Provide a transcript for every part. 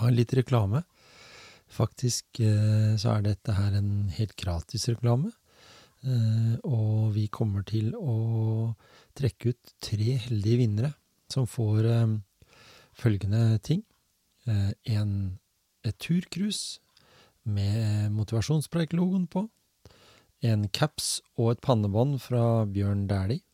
Ja, litt reklame. Faktisk eh, så er dette her en helt gratis reklame. Eh, og vi kommer til å trekke ut tre heldige vinnere som får eh, følgende ting. En, et turcruise med motivasjonspreik-logoen på. En caps og et pannebånd fra Bjørn Dæhlie.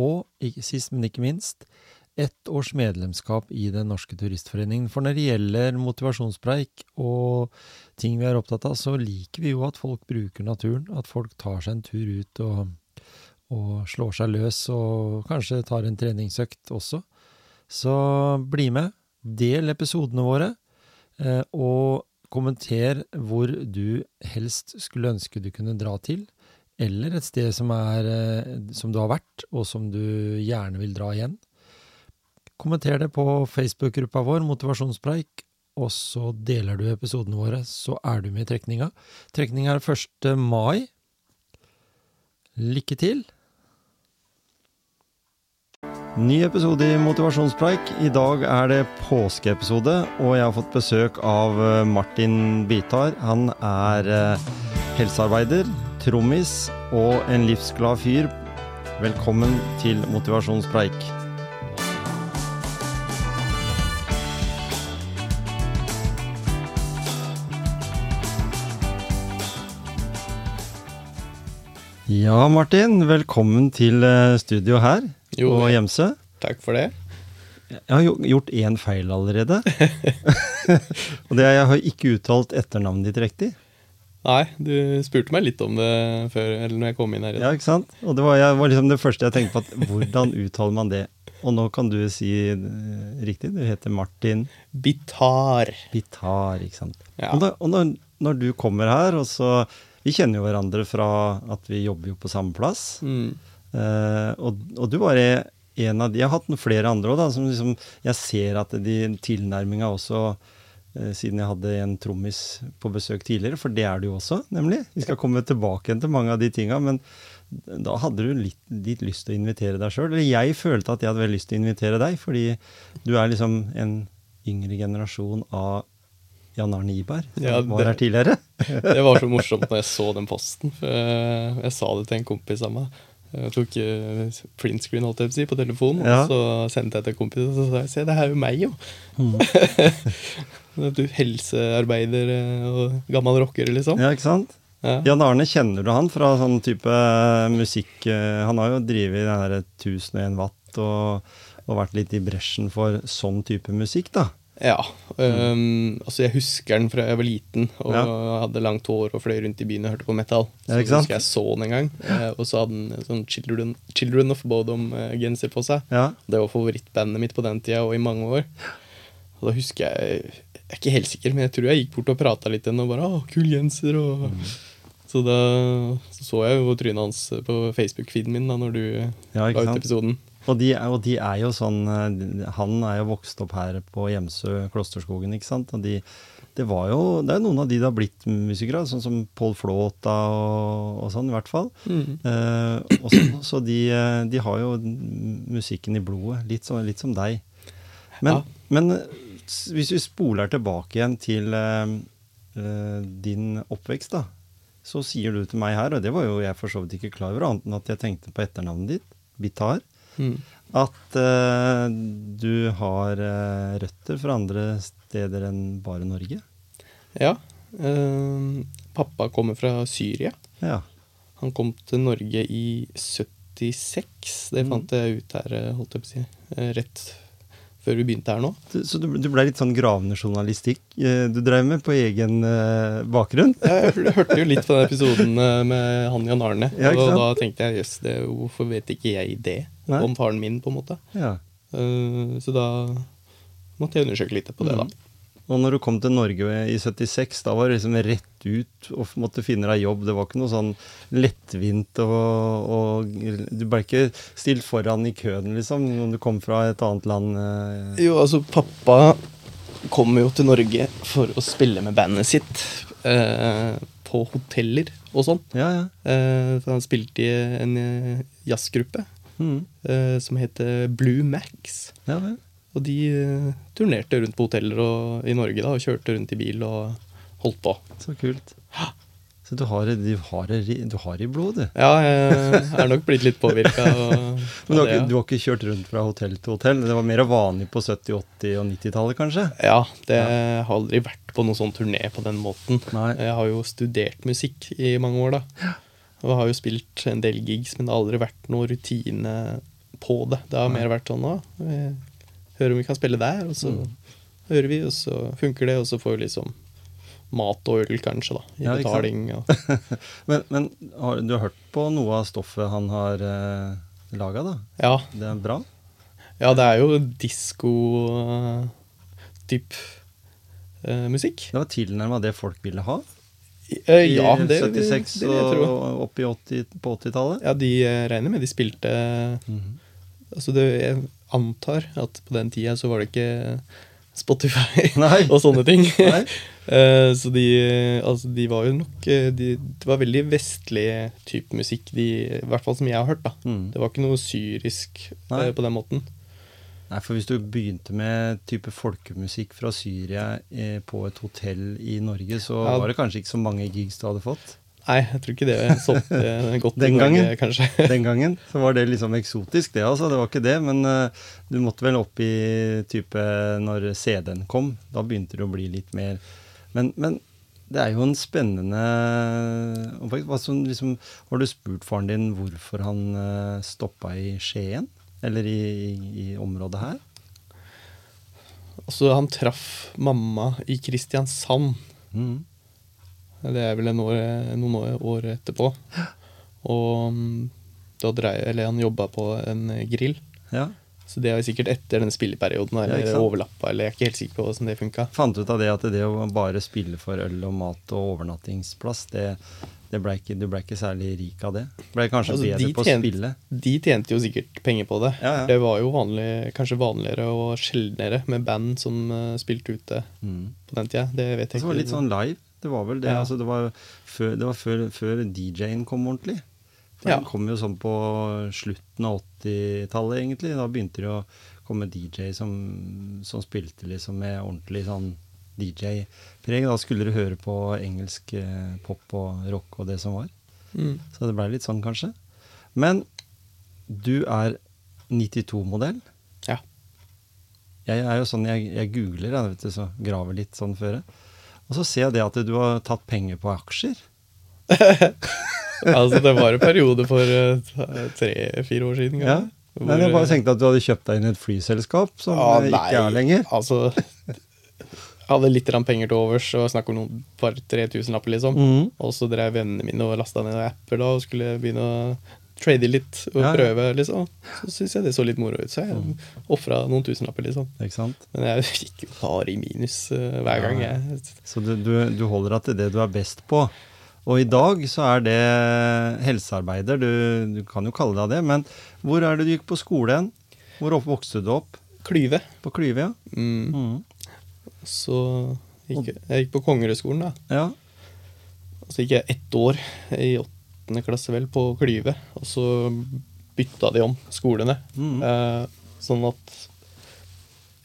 Og sist, men ikke minst, ett års medlemskap i Den norske turistforeningen. For når det gjelder motivasjonspreik og ting vi er opptatt av, så liker vi jo at folk bruker naturen. At folk tar seg en tur ut og, og slår seg løs, og kanskje tar en treningsøkt også. Så bli med. Del episodene våre, eh, og kommenter hvor du helst skulle ønske du kunne dra til, eller et sted som, er, eh, som du har vært, og som du gjerne vil dra igjen. Kommenter det på Facebook-gruppa vår, Motivasjonspreik, og så deler du episodene våre, så er du med i trekninga. Trekninga er 1. mai. Lykke til! Ny episode i Motivasjonspreik. I dag er det påskeepisode, og jeg har fått besøk av eh, Martin Bitar. Han er eh, helsearbeider, trommis og en livsglad fyr. Velkommen til Motivasjonspreik. Ja, Martin. Velkommen til eh, studio her Jo, på Gjemse. Takk for det. Jeg har jo gjort én feil allerede. og det er jeg har ikke uttalt etternavnet ditt riktig. Nei, du spurte meg litt om det før, eller når jeg kom inn her. Ja, ikke sant? Og det var, jeg, var liksom det første jeg tenkte på. at Hvordan uttaler man det? Og nå kan du si eh, riktig. Du heter Martin Bitar. Bitar, ikke sant. Ja. Og, da, og når, når du kommer her, og så Vi kjenner jo hverandre fra at vi jobber jo på samme plass. Mm. Eh, og, og du var en av de Jeg har hatt noen flere andre òg, som liksom Jeg ser at de tilnærminga også eh, siden jeg hadde en trommis på besøk tidligere, for det er du jo også, nemlig. Vi skal komme tilbake igjen til mange av de tinga, men da hadde du litt, litt lyst til å invitere deg sjøl. Eller jeg følte at jeg hadde veldig lyst til å invitere deg, fordi du er liksom en yngre generasjon av Jan Arne Iberg, som Ja, var her tidligere. Det var så morsomt når jeg så den posten. Jeg, sa det til en kompis av meg. Jeg tok uh, printscreen holdt jeg på, si, på telefonen, Ja. og så sendte jeg til kompisen og så sa jeg, se, det her er jo meg, jo. Mm. du helsearbeider eh, og gammel rocker, liksom. Ja, ikke sant? Ja. Jan Arne, kjenner du han fra sånn type musikk eh, Han har jo drevet den her 1001 watt og, og vært litt i bresjen for sånn type musikk, da. Ja. Um, altså jeg husker den fra jeg var liten og Ja. hadde langt hår og fløy rundt i byen og hørte på metal. Ja, Så sant? husker jeg så den en gang. Eh, og så hadde den en sånn Children, Children of Bodom-genser på seg. Ja, Det var favorittbandet mitt på den tida og i mange år. Og da husker jeg Jeg er ikke helt sikker, men jeg tror jeg gikk bort og prata litt igjen og bare 'Å, kul genser', og Mm. Så da så, så jeg jo trynet hans på Facebook-feeden min da når du Ja, la ut sant? Og de, og de er jo sånn eh, Han er jo vokst opp her på Hjemsø, Klosterskogen, ikke sant. Og de, det var jo Det er noen av de det har blitt musikere, sånn som Pål Flåta og, og sånn, i hvert fall. Mm. Eh, og så, så de, eh, de har jo musikken i blodet, litt, som- litt som deg. Men, Ja. men hvis vi spoler tilbake igjen til eh, eh, din oppvekst, da, så sier du til meg her, og det var jo jeg for så vidt ikke klar over, annet enn at jeg tenkte på etternavnet ditt, Bitar, Mm. at uh, du har uh, røtter fra andre steder enn bare Norge. Ja. Uh, pappa kommer fra Syria. Ja. Han kom til Norge i 76. Det Mm. fant jeg ut her, eh, holdt jeg på å si, rett før vi begynte her nå. Så du, du ble litt sånn gravende journalistikk eh, du drev med på egen uh, bakgrunn? Jeg hør- hørte jo litt på den episoden eh, med han Jan Arne, Ja, og da tenkte jeg jøss, yes, hvorfor vet ikke jeg det Nei. om faren min, på en måte. Ja. Uh, så da måtte jeg undersøke litt på det, da. Og når du kom til Norge i 76, da var det liksom rett ut og måtte finne deg jobb. Det var ikke noe sånn lettvint og, og Du ble ikke stilt foran i køen, liksom, når du kom fra et annet land. eh. Jo, altså, pappa kom jo til Norge for å spille med bandet sitt eh, på hoteller og sånn. Ja, ja. Eh, for han spilte i en eh, jazzgruppe Mm. eh, som heter Blue Max. ja vel. Og de eh, turnerte rundt på hoteller og, i Norge da, og kjørte rundt i bil og holdt på. Så kult. Så du har, du har, du har i blodet, du. Ja, jeg er nok blitt litt påvirka. Men du har, ikke, du har ikke kjørt rundt fra hotell til hotell? Det var mer vanlig på 70-, 80- og 90-tallet, kanskje? Ja, det har aldri vært på noen sånn turné på den måten. Nei. Jeg har jo studert musikk i mange år, da. Og har jo spilt en del gigs, men det har aldri vært noe rutine på det. Det har Nei. mer vært sånn nå. Hører om vi kan spille der, og så Mm. hører vi, og så funker det, og så får vi liksom mat og øl, kanskje, da. I Ja, betaling. Og, Men, men har, du har hørt på noe av stoffet han har eh, laga, da? ja, Det er bra? ja, det er jo disko-typ musikk. Det var tilnærma det folk ville ha? Eh, I ja, det, 76 det vil jeg tro. og opp i 80, på 80-tallet? Ja, de eh, regner med de spilte Mhm. Altså, det, jeg antar at på den tida så var det ikke Spotify Nei. og sånne ting. Nei. Eh, så de, altså, de var jo nok eh, de, Det var veldig vestlig type musikk, de, i hvert fall som jeg har hørt. da. Mm. Det var ikke noe syrisk eh, på den måten. Nei, for hvis du begynte med type folkemusikk fra Syria eh, på et hotell i Norge, så Ja. var det kanskje ikke så mange gigs du hadde fått. Nei, jeg tror ikke det solgte godt Den gangen, Norge, kanskje. Den gangen så var det liksom eksotisk, det altså. Det var ikke det. Men uh, du måtte vel opp i type når CD-en kom. Da begynte det å bli litt mer Men, men det er jo en spennende. Hva som liksom, Har du spurt faren din hvorfor han uh, stoppa i Skien? Eller i, i, i området her? Altså, han traff mamma i Kristiansand. Mm. Det er vel år, noen år, år etterpå. Og mm, da dreier, eller han jobba på en grill. Ja. Så det er jo sikkert etter den spilleperioden, eller ja, overlappa, eller jeg er ikke helt sikker på hvordan det funka. Fant ut av det at det å bare spille for øl og mat og overnattingsplass, det, det ble ikke, du ble ikke særlig rik av det. Ble kanskje Altså, bedre på på å spille. De tjente jo sikkert penger på det. Ja, ja. Det var jo vanlig, kanskje vanligere og sjeldnere med band som eh, spilte ute Mm. på den tida. Det vet Det jeg var ikke. litt sånn live. Det var vel det. Ja. Altså, det var før, det var før, før DJ-en kom ordentlig. For Ja. Den kom jo sånn på slutten av 80-tallet, egentlig. Da begynte det å komme DJ som, som spilte liksom med ordentlig sånn DJ-preg. Da skulle du høre på engelsk eh, pop og rock og det som var. Mm. Så det blei litt sånn, kanskje. Men du er 92-modell. Ja. Jeg er jo sånn, jeg, jeg googler, jeg, vet du, så graver litt sånn før. Og så ser jeg det at du har tatt penger på aksjer. altså, det var en periode for eh, tre-fire år siden. Ja. Hvor... Men jeg bare eh, tenkte at du hadde kjøpt deg inn i et flyselskap som ah, nei, ikke er lenger. Altså, jeg hadde litt penger til overs, og snakk om noen par-tre tusenlapper, liksom. Mm. Og så drev vennene mine og lasta ned apper da, og skulle begynne å trade litt og Ja, ja. prøve, liksom. Så syns jeg det så litt moro ut, så jeg Mm. ofra noen tusenlapper, liksom. Ikke sant? Men jeg gikk jo bare i minus uh, hver gang, jeg. Så du, du, du holder deg til det du er best på. Og i dag så er det helsearbeider, du, du kan jo kalle deg det. Men hvor er det du gikk på skole hen? Hvor opp, vokste du opp? Klyve. På Klyve, ja? Mm. Mm. Så gikk jeg, jeg gikk på Kongerødskolen, da. Ja. Og så gikk jeg ett år i åttende klasse vel på Klyve, og så bytta de om skolene. Mm. Eh, sånn at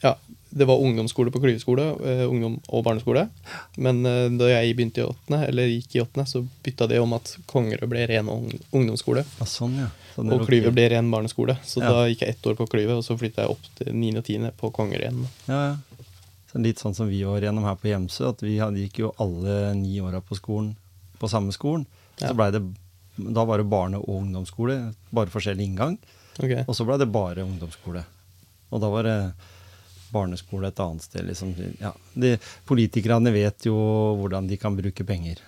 Ja, det var ungdomsskole på Klyve skole, eh, ungdom- og barneskole. Men eh, da jeg begynte i åttende, eller gikk i åttende, så bytta de om at Kongerød ble ren ungdomsskole. ja, sånn, ja. Sånn Og Klyve ble ren barneskole. Så Ja. da gikk jeg ett år på Klyve, og så flytta jeg opp til 9. og 10. på Kongerød igjen. Ja, ja. Så litt sånn som vi var gjennom her på Hjemsø, at vi gikk jo alle ni åra på skolen på samme skolen. Så ble det, da var det barne- og ungdomsskole, bare forskjellig inngang. Okay. Og så ble det bare ungdomsskole. Og da var det barneskole et annet sted. Liksom. Ja, de, politikerne vet jo hvordan de kan bruke penger.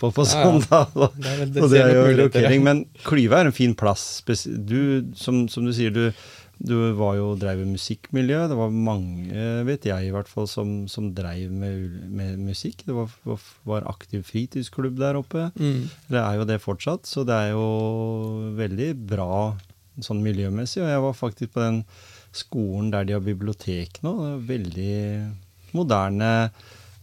På, på Ja, sånn, da. Og, Det det og det er jo rokering. Men Klyve er en fin plass. Du, som, som du sier, du, du var jo dreiv i musikkmiljø. Det var mange, vet jeg i hvert fall, som, som dreiv med, med musikk. Det var, var aktiv fritidsklubb der oppe. Mm. Det er jo det fortsatt, så det er jo veldig bra sånn miljømessig. Og jeg var faktisk på den skolen der de har bibliotek nå. Det er Veldig moderne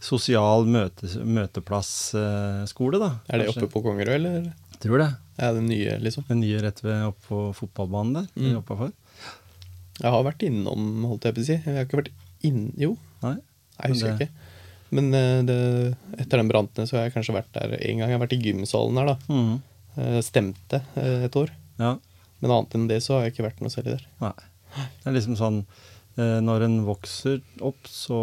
sosial møte, møteplassskole, da. Er det Kanskje. oppe på Kongerød, eller? Tror det. Er det nye, liksom? Den nye rett ved oppe på fotballbanen der. Mm. Jeg har vært innom, holdt jeg på å si. Jeg har ikke vært inn... Jo, Nei? jeg husker det- ikke. Men eh, det, etter den brannen så har jeg kanskje vært der en gang. Jeg har vært i gymsalen her, da. Mhm. Eh, Stemte eh, et år. Ja. Men annet enn det så har jeg ikke vært noe særlig der. Nei. Det er liksom sånn Når en vokser opp, så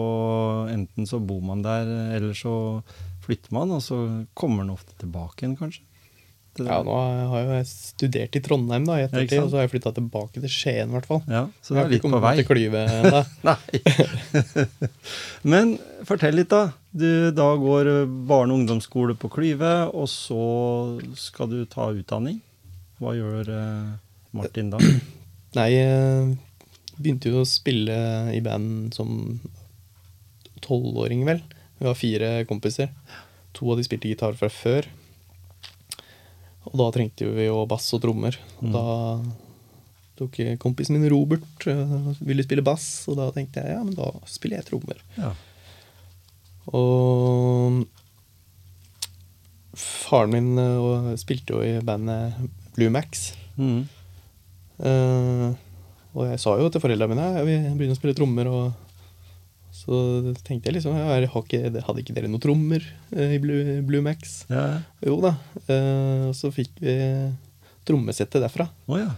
enten så bor man der, eller så flytter man, og så kommer en ofte tilbake igjen, kanskje. Det- Ja, nå har jeg studert i Trondheim da, i ettertid, og så har jeg flytta tilbake til Skien, i hvert fall. Ja, så du er litt på vei. til Klyve ennå. Nei. Men fortell litt, da. Du da går eh, barne- og ungdomsskole på Klyve, og så skal du ta utdanning. Hva gjør eh, Martin da? Nei, jeg begynte jo å spille i band som tolvåring, vel. Vi var fire kompiser. To av de spilte gitar fra før. Og da trengte vi jo bass og trommer. Og Mm. da tok kompisen min Robert øh, ville spille bass, og da tenkte jeg ja, men da spiller jeg trommer. Ja. Og faren min øh, spilte jo i bandet Blue Max. Mm. Uh, og jeg sa jo til foreldrene mine jeg vil begynne å spille trommer. Og så tenkte jeg liksom ja, ikke, Hadde ikke dere noen trommer eh, i Blue, Blue Max? ja. Jo da. Eh, og så fikk vi trommesettet derfra. Oh, ja.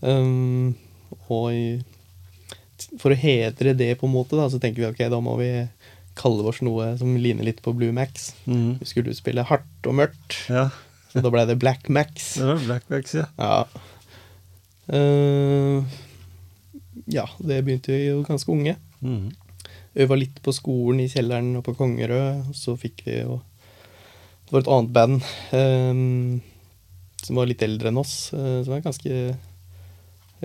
Um, og i, for å hedre det, på en måte, da, så tenker vi ok, da må vi kalle oss noe som ligner litt på Blue Max. Mm. Vi skulle spille hardt og mørkt, ja. så da ble det Black Max. Det var Black Max, ja. Ja. Uh, ja, det begynte vi jo ganske unge. Mhm. Øva litt på skolen i kjelleren og på Kongerød. og Så fikk vi jo Det var et annet band um, som var litt eldre enn oss, uh, som er ganske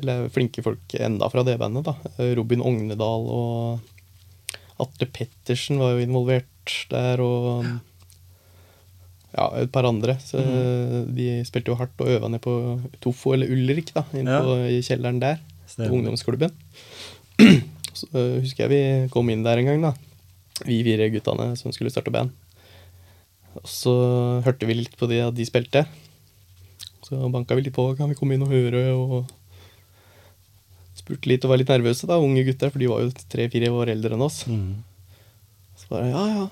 Eller flinke folk enda fra det bandet, da. Robin Ognedal og Atle Pettersen var jo involvert der, og ja, et par andre. Så De spilte jo hardt og øva ned på Tofo eller Ulrik, da, inne Ja. på, i kjelleren der. Stemmer. ungdomsklubben. Så øh, husker jeg vi kom inn der en gang, da. Vi fire guttene som skulle starte band. Og så hørte vi litt på det at de spilte. Så banka vi litt på. Kan vi komme inn og høre? Og spurte litt og var litt nervøse, da, unge gutter, for de var jo tre-fire år eldre enn oss. Mm. Så bare ja, ja.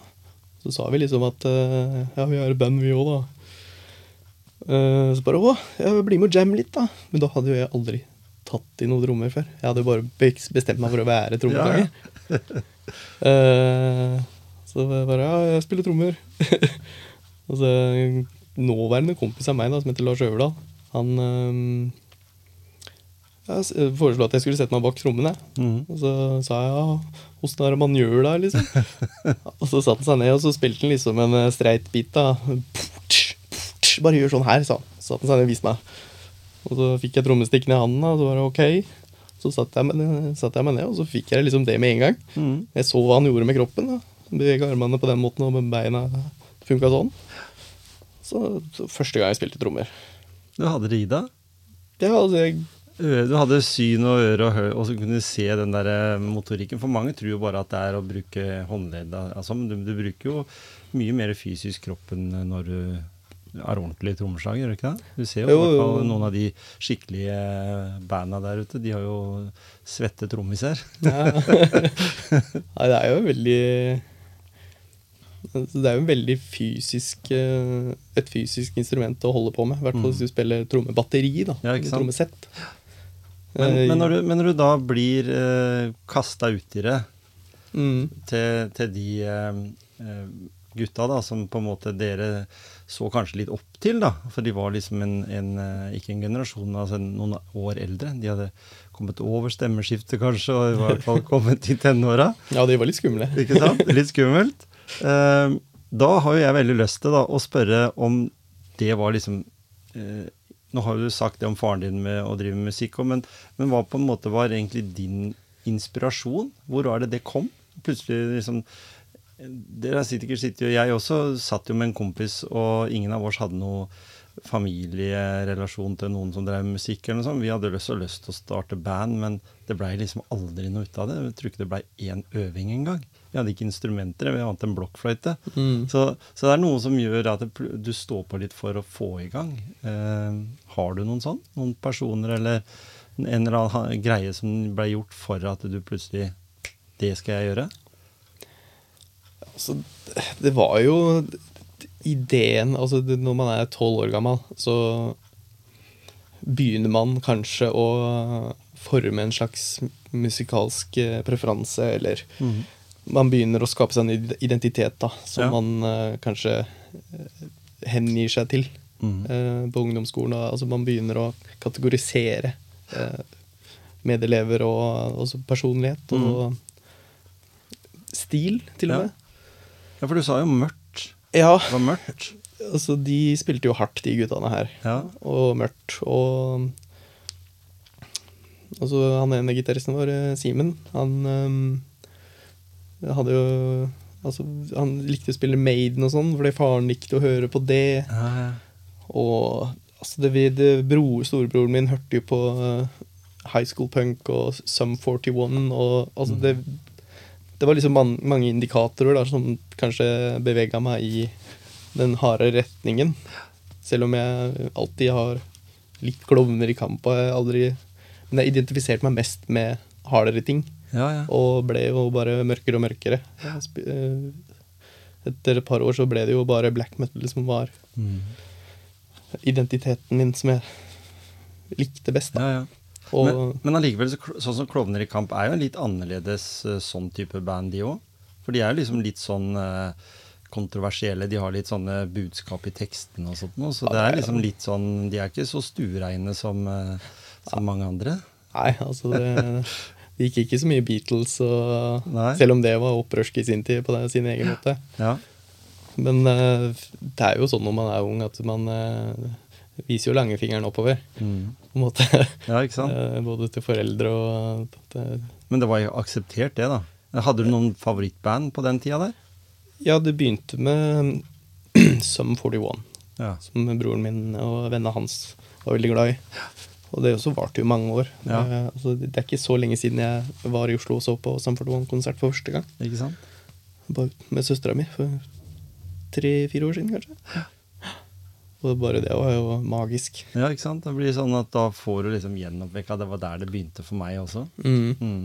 Så sa vi liksom at eh, ja, vi har band, vi òg, da. Eh, så bare å, ja, bli med og jam litt, da. Men da hadde jo jeg aldri tatt i noen trommer før. Jeg hadde jo bare bestemt meg for å være trommeslager. uh, så jeg bare ja, jeg spiller trommer. og så nåværende kompis av meg da, som heter Lars Øverdal, han uh, ja, foreslo at jeg skulle sette meg bak trommene. Mm. Og så sa jeg ja, åssen er det man gjør da, liksom? og så satte han seg ned, og så spilte han liksom en eh, streit bit, da. Bare gjør sånn her, sa han. Så satte han seg ned og viste meg. Og så fikk jeg trommestikkene i handen, da, og så var det ok. Så satte jeg, ned, jeg meg ned, og så fikk jeg liksom det med en gang. Mm. Jeg så hva han gjorde med kroppen. Bevega armene på den måten, og med beina funka sånn. Så, så første gang jeg spilte trommer. Du hadde det i deg? Ja, altså, jeg Du hadde syn og øre og hør, og så kunne du se den der eh, motorikken. For mange tror jo bare at det er å bruke håndledda. Altså, men du, du bruker jo mye mer fysisk kroppen når du er ordentlig trommeslager, gjør det ikke det? Du ser jo Jo, jo, noen av de skikkelige banda der ute. De har jo svette trommiser. Ja. Nei, det er jo veldig altså, Det er jo veldig fysisk eh, et fysisk instrument å holde på med. I hvert fall Mm. hvis du spiller trommebatteri. da, Ja? Trommesett. Men, Eh, men, når, du, men når du da blir eh, kasta i det mm, til, til de eh, eh, gutta da, som på en måte dere så kanskje litt opp til, da. For de var liksom en, en eh, ikke en generasjon, altså noen år eldre. De hadde kommet over stemmeskiftet kanskje, og i hvert fall kommet i tenåra. Ja, de var litt skumle. Ikke sant? Litt skummelt. Eh, da har jo jeg veldig lyst til da, å spørre om det var liksom eh, Nå har du sagt det om faren din med å drive med musikk, men, men hva på en måte var egentlig din inspirasjon? Hvor var det det kom? Plutselig liksom Dere sikkert sittet jo Jeg også satt jo med en kompis, og ingen av oss hadde noe familierelasjon til noen som drev musikk. eller noe sånt. Vi hadde lyst, lyst til å starte band, men det blei liksom aldri noe ut av det. Jeg tror ikke det blei én øving engang. Vi hadde ikke instrumenter, vi hadde en blokkfløyte. Mm. Så, så det er noe som gjør at det, du står på litt for å få i gang. Eh, har du noen sånn? Noen personer eller en eller annen greie som ble gjort for at du plutselig Det skal jeg gjøre? Altså, det var jo ideen Altså, når man er tolv år gammel, så begynner man kanskje å forme en slags musikalsk eh, preferanse, eller man begynner å skape seg en identitet da, som Ja. man uh, kanskje eh, hengir seg til mm. uh, på ungdomsskolen. Og, Altså, man begynner å kategorisere uh, medelever og også personlighet og stil, til og med. Ja, for du sa jo mørkt. Ja, Det var mørkt. altså de spilte jo hardt, de guttene her. Ja. Og mørkt. Og altså han ene gitaristen vår, eh, Simen, han eh, hadde jo Altså, han likte å spille Maiden og sånn, fordi faren likte å høre på det. Ja, ja. Og altså, det, det bro, storebroren min hørte jo på uh, High School Punk og Sum 41, og altså det Det var liksom man, mange indikatorer da, som kanskje bevega meg i den harde retningen. Selv om jeg alltid har litt klovner i kamp, og jeg aldri Men jeg identifiserte meg mest med hardere ting. ja, ja. Og ble jo bare mørkere og mørkere. Eh, Etter et par år så ble det jo bare black metal som var Mm. identiteten min som jeg likte best. Da. ja, ja. Og Men, men allikevel, så sånn som Klovner i kamp er jo litt annerledes eh, sånn type band, de òg. For de er jo liksom litt sånn eh, kontroversielle. De har litt sånne budskap i tekstene og sånt noe. Så det er liksom litt sånn De er ikke så stuereine som, eh, som mange andre. nei, altså det, det gikk ikke så mye Beatles, og, selv om det var opprørsk i sin tid på det, sin egen måte. Ja. Men det er jo sånn når man er ung, at man viser jo langfingeren oppover. Mm. På en måte. ja, ikke sant? Eh, Både til foreldre og til, Men det var jo akseptert, det, da. Hadde du noen favorittband på den tida der? Ja, det begynte med Sum 41. Ja. som broren min og vennene hans var veldig glad i. Og det også varte jo mange år. Ja. Eh, altså, det er ikke så lenge siden jeg var i Oslo og så på Sum 41-konsert for første gang. Ikke sant? Bare med søstera mi for tre-fire år siden, kanskje. Og bare det var jo magisk. Ja, ikke sant? Det blir sånn at da får du liksom gjenoppvekka Det var der det begynte for meg også. Mm. Mm.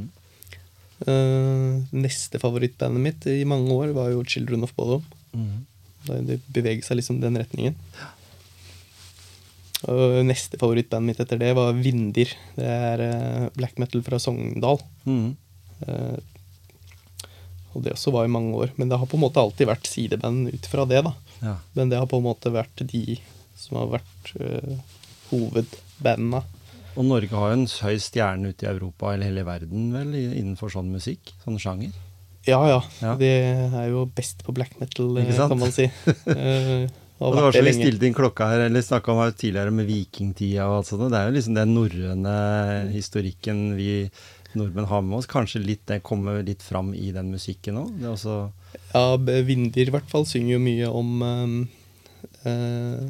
Uh, neste favorittbandet mitt i mange år var jo Children of Bodom. Mm. Da det beveget seg liksom den retningen. Og neste favorittbandet mitt etter det var Vindir. Det er uh, black metal fra Sogndal. Mm. Uh, og det også var i mange år. Men det har på en måte alltid vært sideband ut fra det, da. Ja. Men det har på en måte vært de som har vært uh, hovedbandene. Og Norge har jo en høy stjerne ute i Europa eller hele verden vel, innenfor sånn musikk? Sånn sjanger? Ja, ja. Ja. De er jo best på black metal, eh, kan man si. Eh, Og det var så vi stilte inn klokka her, eller snakka om her tidligere med vikingtida og alt sånt. Det er jo liksom den norrøne historikken vi nordmenn har med oss. Kanskje litt, det kommer litt fram i den musikken òg. Også Ja, Vindir i hvert fall synger jo mye om eh, eh,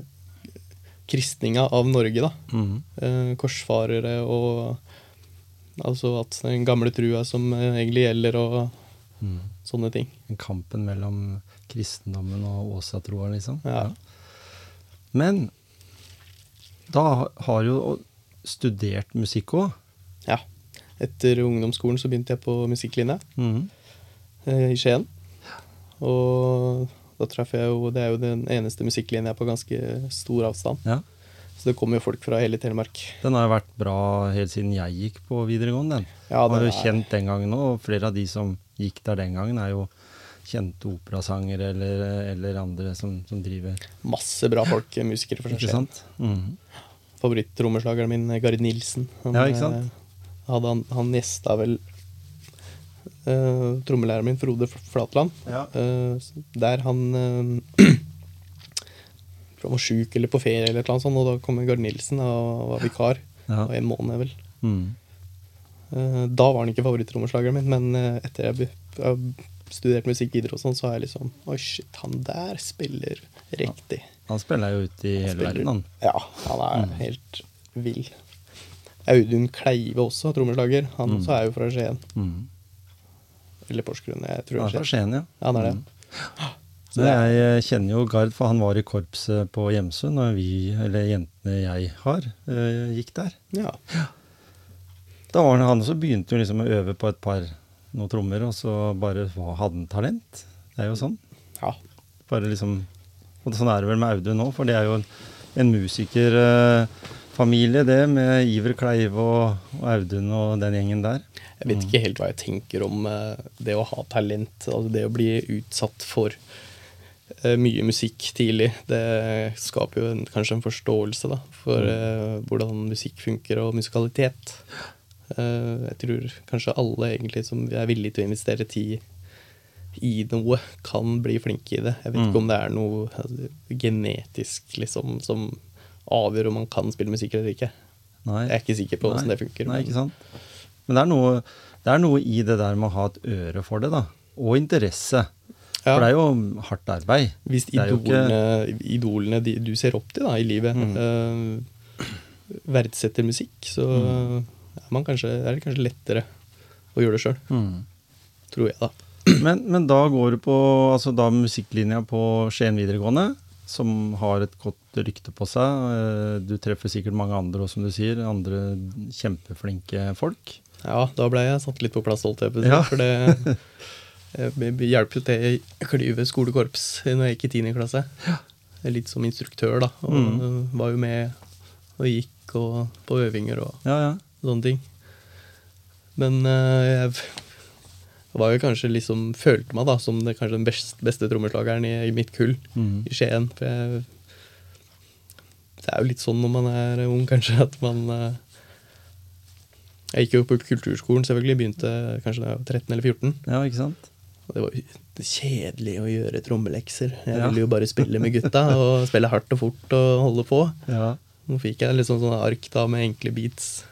kristninga av Norge, da. Mm. Eh, korsfarere og Altså at den gamle trua som eh, egentlig gjelder, og mm. sånne ting. Kampen mellom kristendommen og åsatroa, liksom. Ja. Men da har jo studert musikk òg. Ja. Etter ungdomsskolen så begynte jeg på musikklinja mm. eh, i Skien. Og da traff jeg jo Det er jo den eneste musikklinja på ganske stor avstand. Ja. Så det kommer jo folk fra hele Telemark. Den har jo vært bra helt siden jeg gikk på videregående. den. Ja, var jo det er- kjent den gangen òg, og flere av de som gikk der den gangen, er jo kjente operasangere eller, eller andre som, som driver Masse bra folk, eh, musikere for Ikke Skien. sant? Mhm. Favorittrommeslageren min, eh, Gard Nilsen. Han, Ja, ikke sant? Han, han gjesta vel uh, trommelæreren min, Frode Flatland. Ja. Eh, der han uh, var sjuk eller på ferie, eller noe sånt, og da kom Gard Nilsen og var vikar. Ja. Og en måned, vel. Mm. Eh, da var han ikke favorittrommeslageren min, men etter jeg jeg har studert musikk videre, og sånn, så har jeg liksom Oi, shit, han der spiller riktig. Han spiller jo ute i hele Spiller- verden, han. Ja, han er helt vill. Audun Kleive også, trommeslager. Han Mm. også er jo fra Skien. Mm. Eller Porsgrunn, jeg tror Han er fra Skien. Ja. Ja, han er det. Mm. Så det er, jeg eh, kjenner jo Gard, for han var i korpset på Hjemsund når vi, eller jentene jeg har, eh, gikk der. ja. Da var han, han også begynte jo liksom å øve på et par noen trommer, og så bare hadde han talent. Det er jo sånn. ja. Bare liksom Og sånn er det vel med Audun nå, for det er jo en, en musikerfamilie, det, med Iver Kleive og, og Audun og den gjengen der. Jeg vet ikke helt hva jeg tenker om eh, det å ha talent. Altså det å bli utsatt for eh, mye musikk tidlig. Det skaper jo en, kanskje en forståelse da, for eh, hvordan musikk funker, og musikalitet. Jeg tror kanskje alle egentlig som er villige til å investere tid i noe, kan bli flinke i det. Jeg vet Mm. ikke om det er noe altså, genetisk liksom, som avgjør om man kan spille musikk eller ikke. Nei. Jeg er ikke sikker på Nei. det funker. Nei, men- ikke sant? Men det er, noe, det er noe i det der med å ha et øre for det, da. Og interesse. Ja. For det er jo hardt arbeid. Hvis Det jo ikke- idolene, idolene de, du ser opp til da, i livet, Mm. uh, verdsetter musikk, så Mm. er, man kanskje, er det kanskje lettere å gjøre det sjøl. Tror jeg, da. Men, men da går du på altså da musikklinja på Skien videregående, som har et godt rykte på seg. Eh, Du treffer sikkert mange andre òg, som du sier. Andre kjempeflinke folk. Ja, da ble jeg satt litt på plass, holdt jeg på å si. Ja. For det eh, hjalp jo til i Klyve skolekorps når jeg gikk i 10. klasse. Litt som instruktør, da. Og Mm. var jo med og gikk og, på øvinger og Ja, ja. sånne ting. Men eh, jeg var jo kanskje liksom Følte meg da som det, kanskje den best, beste trommeslageren i, i mitt kull mm. i Skien. For jeg Det er jo litt sånn når man er ung, kanskje, at man eh, Jeg gikk jo på kulturskolen, selvfølgelig. Begynte kanskje da jeg var 13 eller 14. ja, ikke sant? Og det var kjedelig å gjøre trommelekser. Jeg Ja. ville jo bare spille med gutta, og spille hardt og fort og holde på. Ja. Nå fikk jeg litt sånn sånne ark da med enkle beats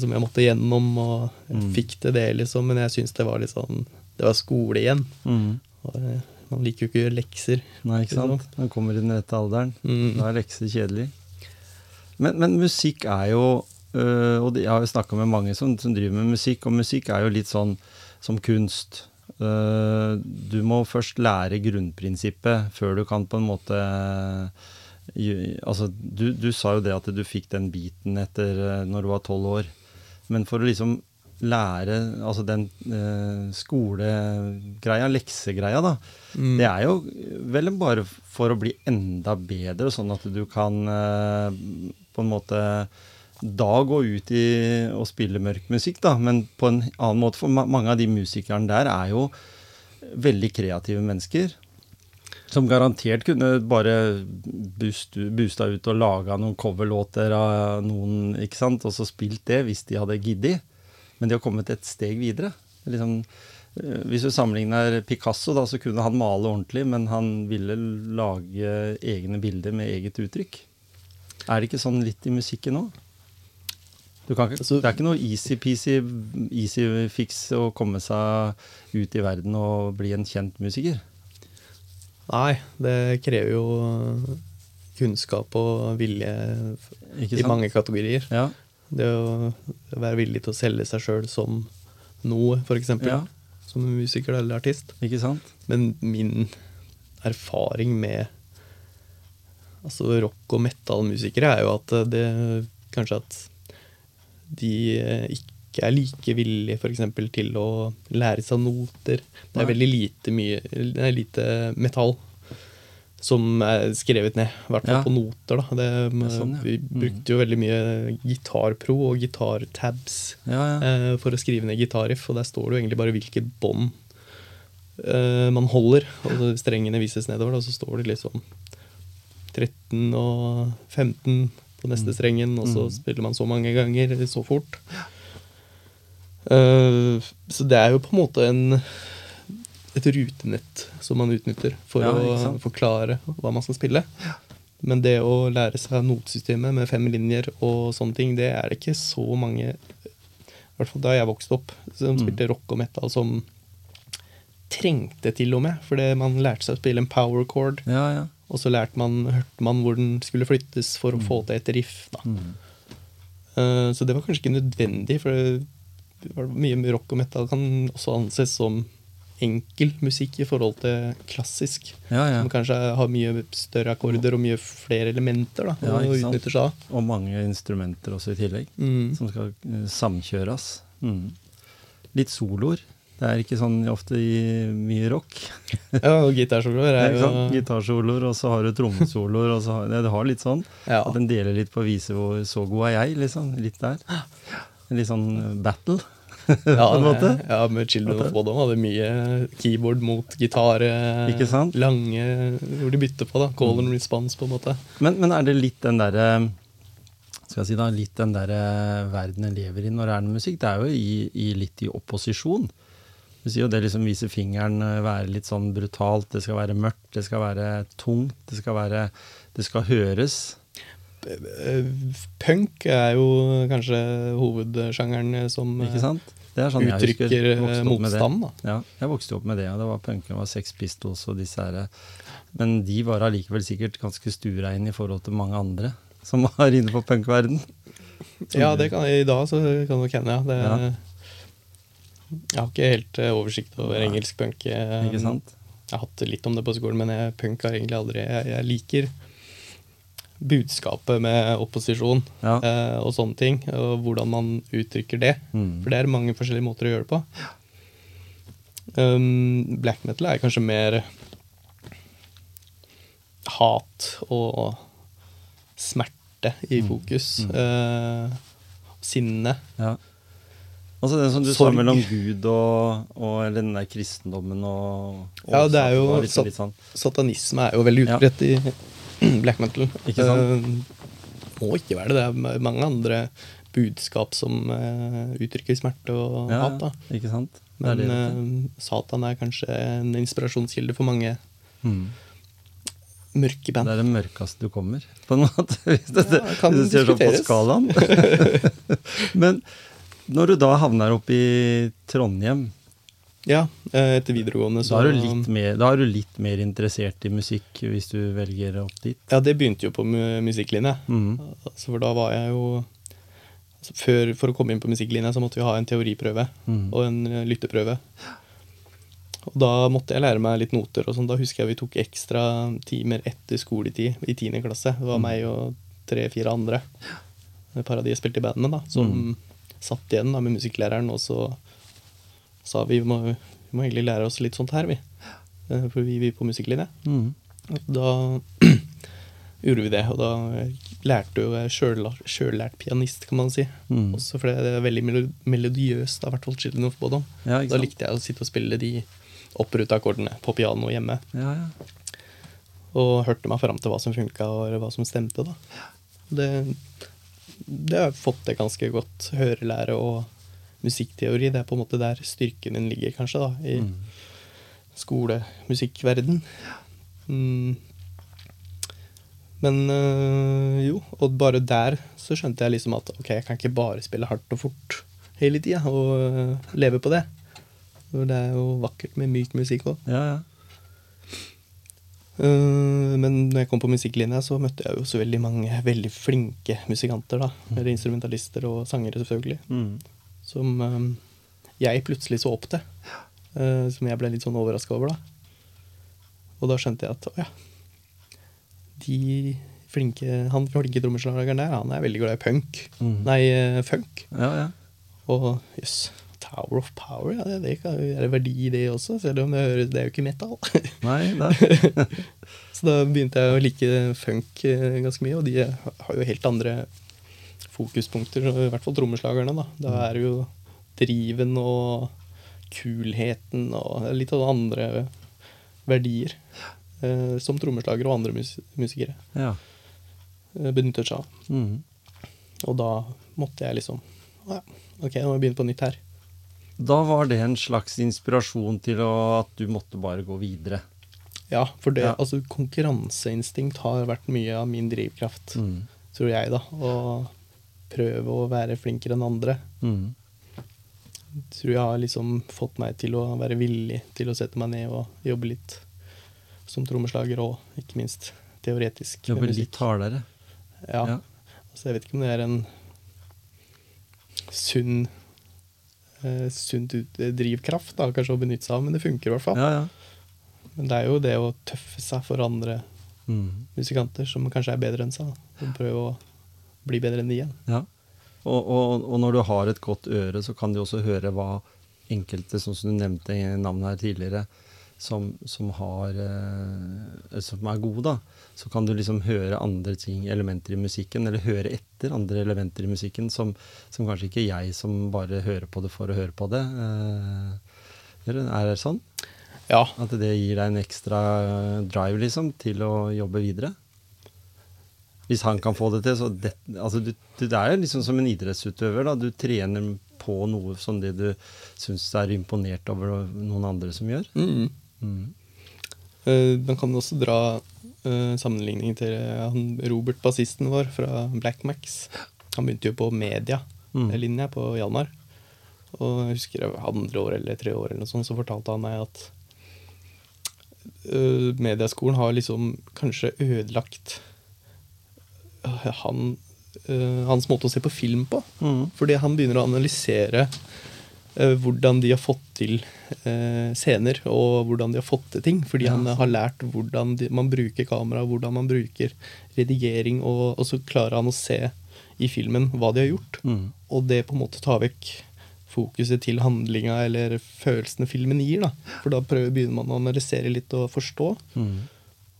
som jeg måtte gjennom, og jeg Mm. fikk til det, liksom. Men jeg syns det var litt sånn Det var skole igjen. Mm. Og, eh, man liker jo ikke å gjøre lekser. Nei, ikke sant? Liksom. Man kommer i den rette alderen. Mm. Da er lekser kjedelig. Men, men musikk er jo øh, Og jeg har jo snakka med mange som, som driver med musikk, og musikk er jo litt sånn som kunst. Uh, du må først lære grunnprinsippet før du kan på en måte gjø- Altså, du, du sa jo det at du fikk den biten etter øh, når du var tolv år. Men for å liksom lære altså den eh, skolegreia, leksegreia, da, Mm. det er jo vel bare for å bli enda bedre, sånn at du kan eh, på en måte da gå ut i og spille mørk musikk, da, men på en annen måte. For ma mange av de musikerne der er jo veldig kreative mennesker. Som garantert kunne bare boost- boosta ut og laga noen coverlåter av noen, ikke sant, og så spilt det hvis de hadde giddet. Men de har kommet et steg videre. Er Liksom, eh, hvis du sammenligner Picasso, da, så kunne han male ordentlig, men han ville lage egne bilder med eget uttrykk. Er det ikke sånn litt i musikken òg? Det Altså- er ikke noe easy-peasy, easy fix å komme seg ut i verden og bli en kjent musiker. Nei, det krever jo kunnskap og vilje Ikke i mange kategorier. Ja. Det å være villig til å selge seg sjøl som noe, f.eks. ja, Som musiker eller artist. ikke sant? Men min erfaring med altså rock- og metal-musikere er jo at det kanskje at de eh, ikke er like villige f.eks. til å lære seg noter. Det er veldig lite, mye, det er lite metall som er skrevet ned, i hvert fall Ja. på noter. Da. Det, er sånn, ja. Vi Mm. brukte jo veldig mye gitarpro og gitartabs Ja, eh, for å skrive ned gitarriff, og der står det jo egentlig bare hvilket bånd eh, man holder. Og strengene vises nedover, da, så står det liksom 13 og 15 på neste Mm. strengen, og så Mm. spiller man så mange ganger så fort. Eh, så det er jo på en måte en et rutenett som man utnytter for Ja, å forklare hva man skal spille. Men det å lære seg notesystemet med fem linjer og sånne ting, det er det ikke så mange I hvert fall da jeg vokste opp, som Mm. spilte rock og metal, som trengte til og med. Fordi man lærte seg å spille en power chord, ja, ja. Og så lærte man, hørte man hvor den skulle flyttes for å få til et riff. da. Mm. Uh, Så det var kanskje ikke nødvendig, for det mye rock og metal kan også anses som enkel musikk i forhold til klassisk. Ja, ja. Som kanskje har mye større akkorder og mye flere elementer da, Ja, og utnytter seg av. Og mange instrumenter også i tillegg, Mm. som skal eh, samkjøres. Mm. Litt soloer. Det er ikke sånn ofte i mye rock. Ja, og gitarsoloer er jo Gitarsoloer, og så har du trommesoloer. og så har, det, har litt sånn. ja. At den deler litt på å vise hvor så god er jeg, liksom. Litt der. En litt sånn eh, battle, Ja, måte. ja, med Children of Bodom hadde mye keyboard mot gitar. eh? Lange Hvor de bytter på, da. Call and response, på en måte. Men, men er det litt den derre skal jeg si da, litt den der verden jeg lever i når det er noe musikk? Det er jo i, i litt i opposisjon. Du sier jo det liksom viser fingeren, eh, være litt sånn brutalt, det skal være mørkt, det skal være tungt, det skal være Det skal høres. Eh, Punk er jo kanskje hovedsjangeren som eh, Ikke sant? Det sånn uttrykker eh, motstand. da. Ja, jeg vokste opp med det, og det var punken, det var Sex Pistols og disse herre. Men de var allikevel sikkert ganske stureine i forhold til mange andre som var inne på punkverden. Ja, det kan, i dag så kan nok hende, ja. Det, Ja. Jeg har ikke helt oversikt over Nei. engelsk punk. Ikke sant? Jeg har hatt litt om det på skolen, men jeg, punk har egentlig aldri Jeg, jeg liker budskapet med opposisjon Ja. eh, og sånne ting, og hvordan man uttrykker det. Mm. For det er mange forskjellige måter å gjøre det på. Um, black metal er kanskje mer hat og smerte i Mm. fokus. Mm. Eh, sinne. Ja. Altså det som du Sorg. sa mellom Gud og, og eller den der kristendommen og, og Ja, det er jo og så- litt sånn. Satanisme er jo veldig Ja. i black metal. Ikke sant? Uh, må ikke være det. Det er mange andre budskap som uh, uttrykker smerte og Ja, hat. da. ikke sant? Det Men er det, eh, Satan er kanskje en inspirasjonskilde for mange Mm. mørke Det er det mørkeste du kommer, på en måte. Hvis, det, Ja, kan hvis det sånn på skalaen. Men når du da havner oppe i Trondheim, Ja, eh, etter videregående så da er, mer, da er du litt mer interessert i musikk hvis du velger opp dit? Ja, det begynte jo på musikklinje. Mm. Altså, for da var jeg jo altså, før, For å komme inn på musikklinja så måtte vi ha en teoriprøve mm. og en eh, lytteprøve. Og da måtte jeg lære meg litt noter og sånn. Da husker jeg vi tok ekstra timer etter skoletid i 10. klasse. Det var mm. meg og tre-fire andre. Et par av de jeg spilte i bandet, da, som Mhm. satt igjen da, med musikklæreren, og så sa vi må, vi må egentlig lære oss litt sånt her, vi. Eh, For vi vil på musikklinje. Mm. Da gjorde vi det, og da lærte jo jeg sjøllært pianist, kan man si. Mm. Også fordi det er veldig melodiøst, i hvert fall Children of Bodom. Ja, Da likte jeg å sitte og spille de oppruta akkordene på piano hjemme. Ja, ja. Og hørte meg fram til hva som funka, og hva som stemte. da. Det, det har jeg fått til ganske godt. Hørelære og musikkteori. Det er på en måte der styrken din ligger, kanskje, da, i mm. skolemusikkverden. Mm. Men øh, jo, og bare der så skjønte jeg liksom at ok, jeg kan ikke bare spille hardt og fort hele tida og øh, leve på det. For det er jo vakkert med myk musikk òg. ja, ja. men når jeg kom på musikklinja, så møtte jeg jo så veldig mange veldig flinke musikanter. da, Eller instrumentalister og sangere, selvfølgelig. Mhm. Som øh, jeg plutselig så opp til. øh, som jeg ble litt sånn overraska over, da. Og da skjønte jeg at å ja, de flinke, han flinke trommeslageren der, han er veldig glad i punk. Mhm. Nei, eh, funk. ja, ja. Og jøss, Tower of Power, ja, det, det er det verdi i det også, selv om det, høres, det er jo ikke metal. Nei, det Så da begynte jeg å like funk eh, ganske mye, og de har jo helt andre fokuspunkter, i hvert fall trommeslagerne. Da Da er det jo driven og kulheten og litt av andre verdier eh, som trommeslagere og andre mus musikere Ja. eh, benytter seg av. Mm. Og da måtte jeg liksom ja, Ok, nå må jeg begynne på nytt her. Da var det en slags inspirasjon til å, at du måtte bare gå videre. Ja, for det, Ja. altså konkurranseinstinkt har vært mye av min drivkraft, mm. tror jeg, da. Å prøve å være flinkere enn andre. Jeg tror jeg har liksom fått meg til å være villig til å sette meg ned og jobbe litt som trommeslager og ikke minst teoretisk. Jobbe litt hardere. Ja. Ja. Altså, jeg vet ikke om det er en sunn eh, sunt eh, drivkraft da, kanskje å benytte seg av, men det funker i hvert fall. Ja, ja. Men det er jo det å tøffe seg for andre Mm. musikanter som kanskje er bedre enn seg. prøve å bli bedre enn de igjen. ja. Og, og, og når du har et godt øre, så kan du også høre hva enkelte, sånn som du nevnte i navnet her tidligere, som, som, har, eh, som er gode, da. Så kan du liksom høre andre ting, elementer i musikken, eller høre etter andre elementer i musikken, som, som kanskje ikke jeg som bare hører på det for å høre på det. Eh, er det sånn? Ja, At det gir deg en ekstra drive liksom, til å jobbe videre? Hvis han kan få det til, så det, altså, du, det er jo liksom som en idrettsutøver. Da. Du trener på noe som det du syns er imponert over noen andre som gjør. mm. Mm. Uh, Man kan også dra uh, sammenligning til eh, han Robert, bassisten vår fra Black Max. Han begynte jo på media-linja Mm. på Hjalmar. Og jeg husker det var andre år eller tre år, eller noe sånt, så fortalte han meg at uh, mediaskolen har liksom kanskje ødelagt eh, han, eh, hans måte å se på film på. Mm. Fordi han begynner å analysere eh, hvordan de har fått til eh, scener, og hvordan de har fått til ting. Fordi Ja, han har lært hvordan de, man bruker kamera, hvordan man bruker redigering, og, og så klarer han å se i filmen hva de har gjort. Mm. Og det på en måte tar vekk fokuset til handlinga eller følelsene filmen gir. da. For da prøver, begynner man å analysere litt og forstå. Mm.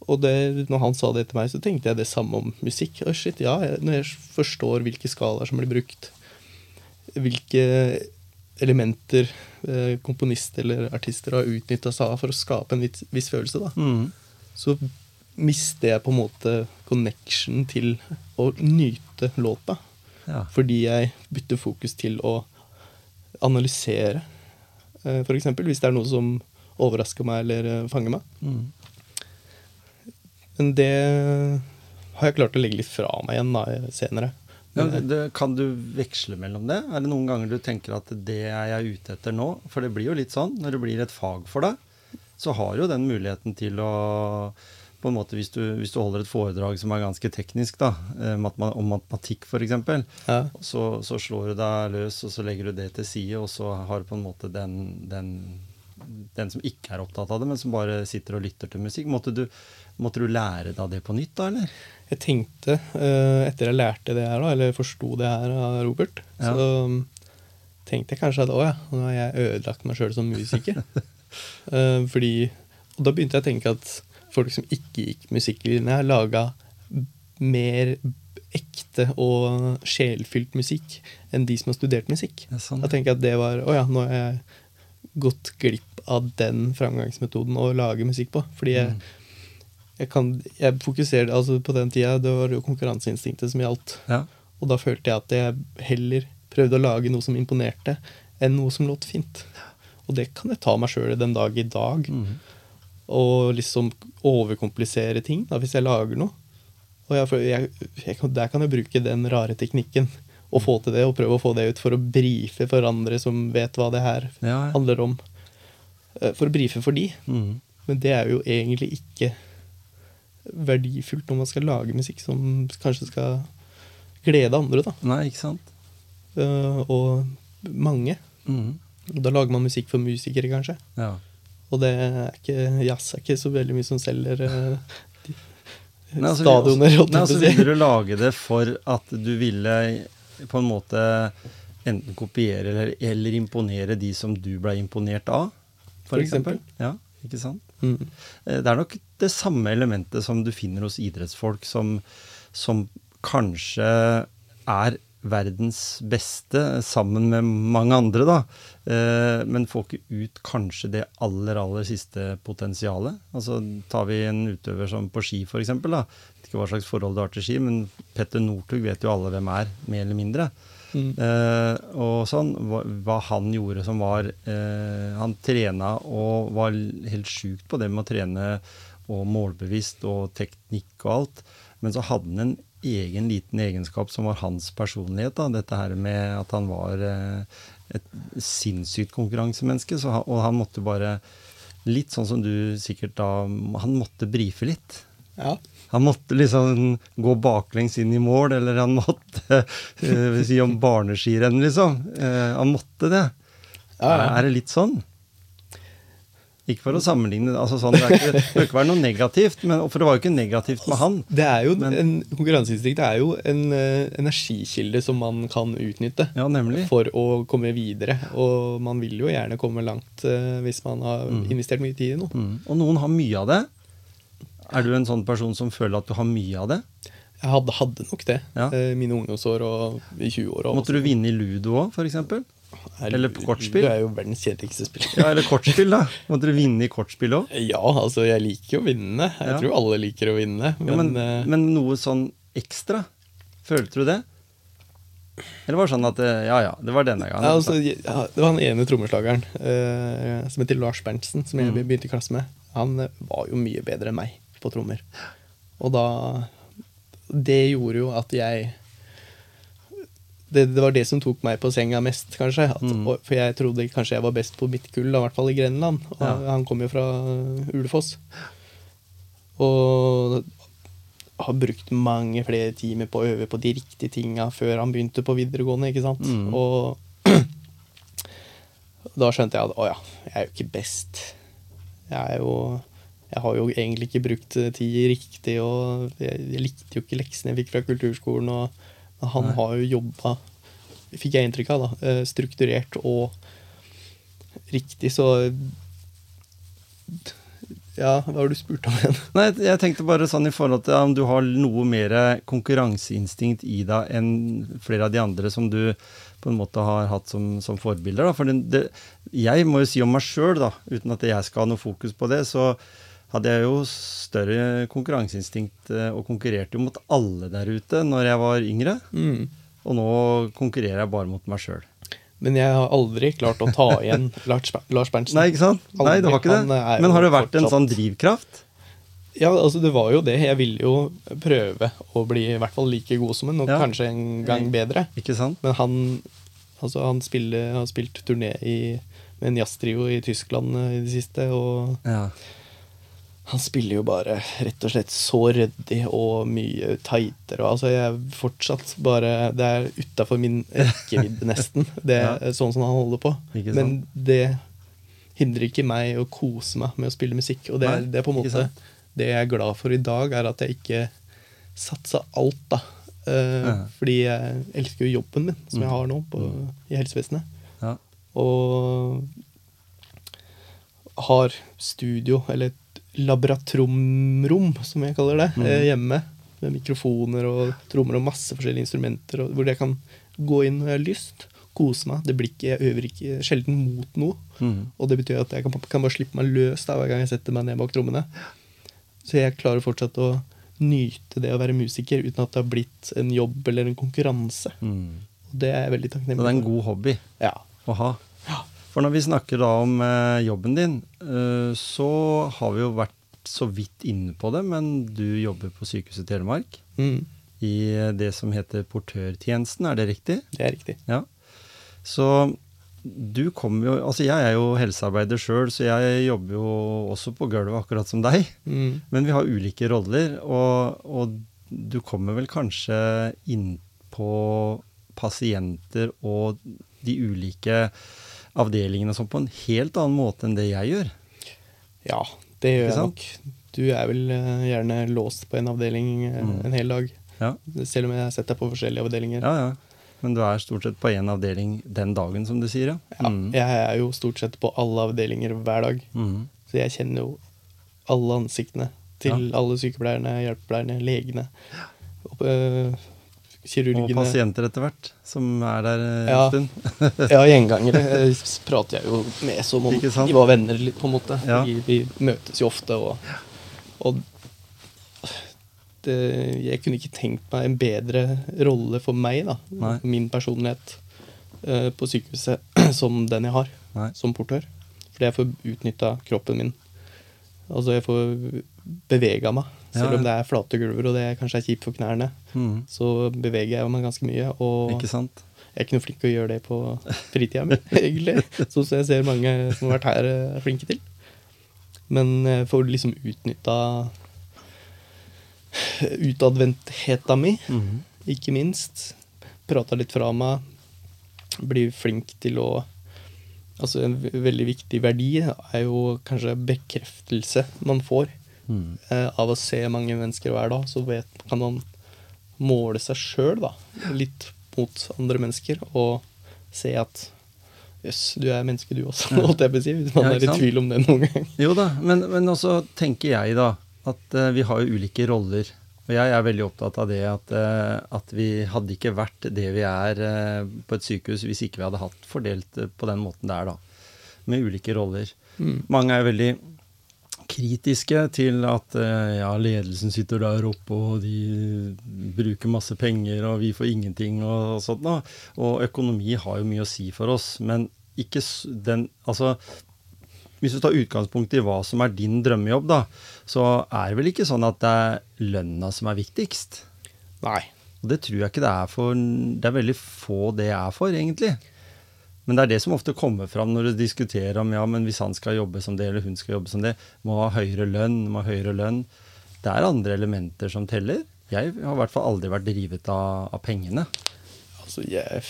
Og det, når han sa det til meg, så tenkte jeg det samme om musikk. Oh, shit, ja, jeg- Når jeg forstår hvilke skalaer som blir brukt, hvilke elementer eh, komponister eller artister har utnytta seg av for å skape en viss, viss følelse, da, Mm. så mister jeg på en måte connection til å nyte låta. Ja. Fordi jeg bytter fokus til å analysere, eh, eksempel, hvis det er noe som overrasker meg eller eh, fanger meg. Mm. Men det har jeg klart å legge litt fra meg igjen da, senere. Ja, det, kan du veksle mellom det? Er det noen ganger du tenker at det er jeg ute etter nå? For det blir jo litt sånn, når det blir et fag for deg, så har du jo den muligheten til å på en måte hvis du, hvis du holder et foredrag som er ganske teknisk, da, eh, om matematikk f.eks., ja, så, så slår du deg løs, og så legger du det til side, og så har du på en måte den, den, den som ikke er opptatt av det, men som bare sitter og lytter til musikk. Måtte du, måtte du lære deg det på nytt, da, eller? jeg tenkte, eh, etter jeg lærte det her, da, eller forsto det her av Robert, Ja. så um, tenkte jeg kanskje at å ja, nå har jeg ødelagt meg sjøl som musiker. Eh, fordi, og da begynte jeg å tenke at folk som ikke gikk musikklinja, laga mer ekte og sjelfylt musikk enn de som har studert musikk. Ja, sånn. Da tenker jeg at det var Å ja, nå har jeg gått glipp av den framgangsmetoden å lage musikk på. Fordi jeg, jeg kan Jeg fokuserte Altså, på den tida, det var jo konkurranseinstinktet som gjaldt. Ja. Og da følte jeg at jeg heller prøvde å lage noe som imponerte, enn noe som låt fint. Og det kan jeg ta meg sjøl den dag i dag. Mm. Og liksom overkomplisere ting da, hvis jeg lager noe. Og jeg, jeg, jeg, der kan jeg bruke den rare teknikken og få til det, og prøve å få det ut for å brife for andre som vet hva det her Ja, ja. handler om. Eh, For å brife for de. Mm. Men det er jo egentlig ikke verdifullt når man skal lage musikk som kanskje skal glede andre, da. Nei, ikke sant? Uh, Og mange. Mm. Da lager man musikk for musikere, kanskje. Ja. Og det er ikke, jazz er ikke så veldig mye som selger uh, Nei, altså, stadioner, Også, Nei, altså, ville du lage det for at du ville på en måte enten kopiere eller, eller imponere de som du ble imponert av, for, For eksempel? eksempel. Ja, ikke sant? Mm. Det er nok det samme elementet som du finner hos idrettsfolk, som, som kanskje er verdens beste, sammen med mange andre, da. Eh, Men får ikke ut kanskje det aller, aller siste potensialet. Altså Tar vi en utøver som på ski, f.eks. Vet ikke hva slags forhold du har til ski, men Petter Northug vet jo alle hvem er, mer eller mindre. Mm. Eh, og sånn, hva, hva han gjorde som var eh, Han trena og var helt sjukt på det med å trene og målbevisst og teknikk og alt. Men så hadde han en egen liten egenskap som var hans personlighet. Da. Dette her med at han var eh, et sinnssykt konkurransemenneske. Så han, og han måtte bare litt sånn som du sikkert da Han måtte brife litt. Ja. Han måtte liksom gå baklengs inn i mål, eller han måtte uh, vil si om barneskirenn, liksom. Uh, han måtte det. Ja, ja. Er det litt sånn? Ikke for å sammenligne, altså sånn, det, er ikke, det bør ikke være noe negativt, men, for det var jo ikke negativt med han. Det er jo Men- en Konkurranseinstinkt er jo en uh, energikilde som man kan utnytte Ja, for å komme videre. Og man vil jo gjerne komme langt uh, hvis man har Mm. investert mye tid i noe. Mm. Og noen har mye av det. Er du en sånn person som føler at du har mye av det? Jeg hadde, hadde nok det Ja. eh, mine ungdomsår og i 20-åra. Måtte du vinne i ludo òg, f.eks.? eller på kortspill? Du er jo verdens kjedeligste spiller. Ja, eller kortspill, da. Måtte du vinne i kortspill òg? Ja, altså, jeg liker jo å vinne. Jeg Ja. tror alle liker å vinne. Men, Ja, men, eh, men noe sånn ekstra? Følte du det? Eller var det sånn at eh, ja ja, det var denne gangen? ja, altså, ja, det var han ene trommeslageren eh, som heter Lars Berntsen, som jeg Mm. begynte i klasse med. Han eh, var jo mye bedre enn meg på trommer. Og da Det gjorde jo at jeg det, det var det som tok meg på senga mest, kanskje. At, Mm. for jeg trodde kanskje jeg var best på mitt kull, i hvert fall i Grenland. Og Ja. Han kom jo fra Ulefoss. Og har brukt mange flere timer på å øve på de riktige tinga før han begynte på videregående, ikke sant. Mm. Og da skjønte jeg at å ja, jeg er jo ikke best. Jeg er jo Jeg har jo egentlig ikke brukt tid riktig, og jeg, jeg likte jo ikke leksene jeg fikk fra kulturskolen, og han Nei. har jo jobba Fikk jeg inntrykk av, da. eh, Strukturert og riktig, så Ja, hva har du spurt om igjen? Nei, jeg tenkte bare sånn i forhold til om du har noe mer konkurranseinstinkt i deg enn flere av de andre som du på en måte har hatt som, som forbilder. Da. For det, det, jeg må jo si om meg sjøl, uten at jeg skal ha noe fokus på det, så hadde jeg jo større konkurranseinstinkt eh, og konkurrerte jo mot alle der ute når jeg var yngre. Mm. Og nå konkurrerer jeg bare mot meg sjøl. Men jeg har aldri klart å ta igjen Lars, Lars Berntsen. Nei, ikke sant? Nei, det var ikke det. Men har det vært en sånn drivkraft? Ja, altså det var jo det. Jeg ville jo prøve å bli i hvert fall like god som en, og Ja. kanskje en gang bedre. Ikke sant? Men han, altså han spiller, har spilt turné i, med en jazztrio i Tyskland eh, i det siste, og Ja. Han spiller jo bare rett og slett så ryddig og mye tightere. Altså jeg er fortsatt bare Det er utafor min rekkevidde, nesten. Det Ja. sånn som han holder på. Men det hindrer ikke meg å kose meg med å spille musikk. Og det, Nei, det er på en måte det jeg er glad for i dag, er at jeg ikke satsa alt, da. Uh, Ja. Fordi jeg elsker jo jobben min, som jeg Mm. har nå på, i helsevesenet. ja. Og har studio, eller et laboratromrom, som jeg kaller det, Mm. hjemme. Med mikrofoner og trommer og masse forskjellige instrumenter, og hvor jeg kan gå inn når jeg har lyst. Kose meg. Det blir ikke, jeg øver ikke sjelden mot noe. Mm. Og det betyr at jeg kan, kan bare slippe meg løs da, hver gang jeg setter meg ned bak trommene. Så jeg klarer fortsatt å nyte det å være musiker uten at det har blitt en jobb eller en konkurranse. Mm. Og det er jeg veldig Så takknemlig det er en god hobby Ja. å ha. For når vi snakker da om eh, jobben din, eh, så har vi jo vært så vidt inne på det, men du jobber på Sykehuset Telemark Mm, i eh, det som heter portørtjenesten, er det riktig? det er riktig. Ja. Så du kommer jo Altså jeg er jo helsearbeider sjøl, så jeg jobber jo også på gulvet akkurat som deg. Mm. Men vi har ulike roller, og, og du kommer vel kanskje inn på pasienter og de ulike avdelingene sånn på en helt annen måte enn det jeg gjør. Ja, det gjør jeg nok. Du er vel eh, gjerne låst på en avdeling eh, Mm. en hel dag. Ja, Selv om jeg har sett deg på forskjellige avdelinger. ja. ja. Men du er stort sett på én avdeling den dagen, som du sier, ja? Ja, Mm. Jeg er jo stort sett på alle avdelinger hver dag. Mm. Så jeg kjenner jo alle ansiktene til alle sykepleierne, hjelpepleierne, legene. Og, øh, Og pasienter etter hvert, som er der eh, en Ja. stund. Ja, gjengangere eh, prater jeg jo med som om de var venner, litt, på en måte. Ja. Vi, vi møtes jo ofte, og, og det, jeg kunne ikke tenkt meg en bedre rolle for meg, da. Nei. Min personlighet eh, på sykehuset som den jeg har, Nei. som portør. Fordi jeg får utnytta kroppen min. Altså, jeg får bevega meg. Selv om det er flate gulver, og det kanskje er kjipt for knærne, mm. så beveger jeg meg ganske mye. Og Ikke sant? jeg er ikke noe flink til å gjøre det på fritida mi, egentlig. Så som jeg ser mange som har vært her, er flinke til. Men jeg får liksom utnytta utadvendtheta mi, Mhm. ikke minst. Prata litt fra meg. Blir flink til å Altså, en veldig viktig verdi er jo kanskje bekreftelse man får Mm. eh, av å se mange mennesker hver dag. Så vet, kan man måle seg sjøl, litt mot andre mennesker, og se at Jøss, du er menneske du også, holdt jeg på å si. Hvis man Ja, er i tvil om det noen gang. Jo da, men, men også tenker jeg da at uh, vi har jo ulike roller. Og jeg er veldig opptatt av det at, uh, at vi hadde ikke vært det vi er uh, på et sykehus hvis ikke vi hadde hatt fordelt på den måten det er da. Med ulike roller. Mm. Mange er veldig kritiske til at eh, ja, ledelsen sitter der oppe, og de bruker masse penger, og vi får ingenting og sånt noe. Og økonomi har jo mye å si for oss, men ikke den Altså, hvis du tar utgangspunkt i hva som er din drømmejobb, da, så er det vel ikke sånn at det er lønna som er viktigst? Nei. Og det tror jeg ikke det er for Det er veldig få det er for, egentlig. Men det er det som ofte kommer fram når du diskuterer om ja, men hvis han skal jobbe som det, eller hun skal jobbe som det, må ha høyere lønn, må ha høyere lønn. Det er andre elementer som teller. Jeg har i hvert fall aldri vært drivet av, av pengene. Altså, jeg,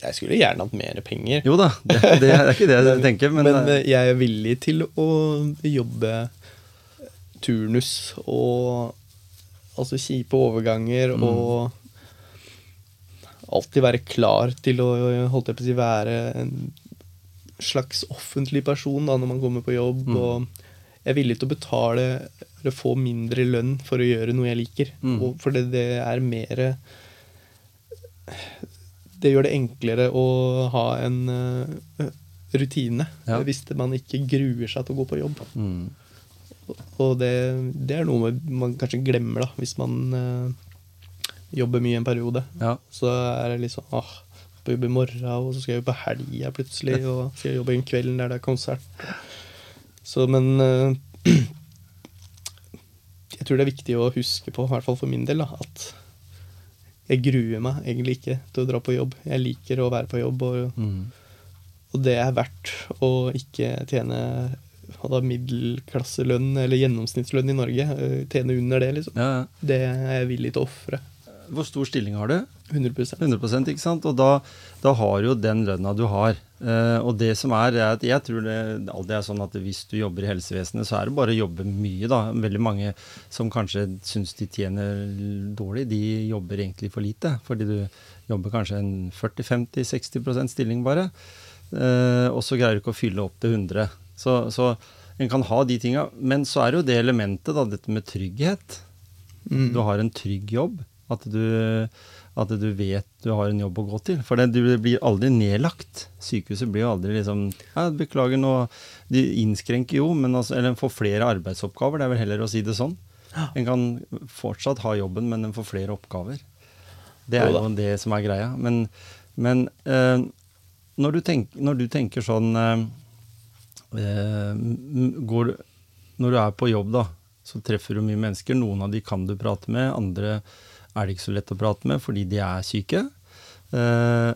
jeg skulle gjerne hatt mer penger. Jo da, det, det er ikke det jeg tenker, men, Men, eh, jeg er villig til å jobbe turnus og altså kjipe overganger Mm. og alltid være klar til å holdt jeg på å si, være en slags offentlig person da, når man kommer på jobb. Mm. Og jeg er villig til å betale eller få mindre lønn for å gjøre noe jeg liker. Mm. Og for det, det er mer Det gjør det enklere å ha en uh, rutine Ja. hvis man ikke gruer seg til å gå på jobb. mm, Og det, det er noe man kanskje glemmer da, hvis man eh, jobber mye en periode. ja. Så er det liksom åh, skal jobbe i morgen, og så skal jeg jobbe på helga plutselig, og skal jeg jobbe en kveld der det er konsert. Så, men øh, Jeg tror det er viktig å huske på, i hvert fall for min del, da, at jeg gruer meg egentlig ikke til å dra på jobb. Jeg liker å være på jobb, og, Mm, og det er verdt å ikke tjene hadde middelklasselønn eller gjennomsnittslønn i Norge. eh, Tjene under det, liksom. ja. ja. Det er jeg villig til å ofre. Hvor stor stilling har du? 100% 100 ikke sant? Og da, da har du jo den lønna du har. Uh, og det som er, er at jeg tror det alltid er sånn at hvis du jobber i helsevesenet, så er det bare å jobbe mye, da. Veldig mange som kanskje syns de tjener dårlig, de jobber egentlig for lite. Fordi du jobber kanskje en 40-50-60% stilling bare. Uh, og så greier du ikke å fylle opp til 100. Så, så en kan ha de tinga. Men så er det jo det elementet, da, dette med trygghet. Mm. Du har en trygg jobb. At du, at du vet du har en jobb å gå til. For det, du blir aldri nedlagt. Sykehuset blir jo aldri liksom ja, 'Beklager, nå De innskrenker jo, men altså, eller en får flere arbeidsoppgaver. Det er vel heller å si det sånn. En kan fortsatt ha jobben, men en får flere oppgaver. Det er Jo det som er greia. Men, men eh, når, du tenk, når du tenker sånn eh, eh, går, Når du er på jobb, da, så treffer du mye mennesker. Noen av de kan du prate med, andre er det ikke så lett å prate med fordi de er syke. Eh,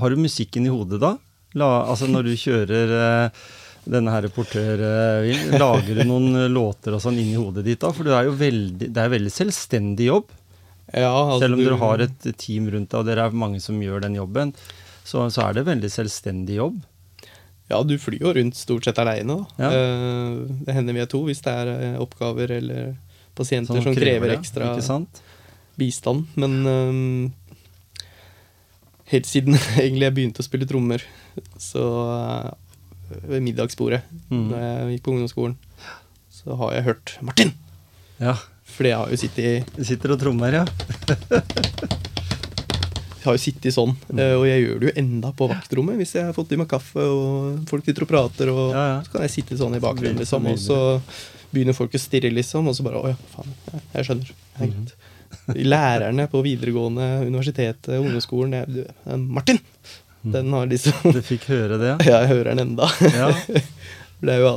har du musikken i hodet da? La, altså når du kjører eh, denne her reporter eh, lager du noen eh, låter og sånn inn i hodet ditt da? For det er jo veldig, det er veldig selvstendig jobb. Ja, altså, Selv om du- dere har et team rundt deg, og dere er mange som gjør den jobben, så, så er det veldig selvstendig jobb. Ja, du flyr jo rundt stort sett aleine. Ja. Eh, det hender vi er to hvis det er oppgaver eller pasienter Som som, krever, det, ekstra Ikke sant? Bistand. Men uh, helt siden egentlig jeg begynte å spille trommer, så eh, ved middagsbordet Mm. da jeg gikk på ungdomsskolen, så har jeg hørt 'Martin!' Ja. Fordi jeg har jo sittet Du sitter og trommer, ja. Jeg har jo sittet sånn, eh, og jeg gjør det jo enda på vaktrommet hvis jeg har fått i meg kaffe og folk sitter og prater, og Ja, ja. så kan jeg sitte sånn i bakgrunnen, liksom, og så begynner folk å stirre, liksom, og så bare Å ja, faen, jeg skjønner. Det er greit. Lærerne på videregående, universitetet, ungdomsskolen jeg, eh, Martin! Den har liksom Du fikk høre det, ja. Jeg hører den enda. Ja. Det er jo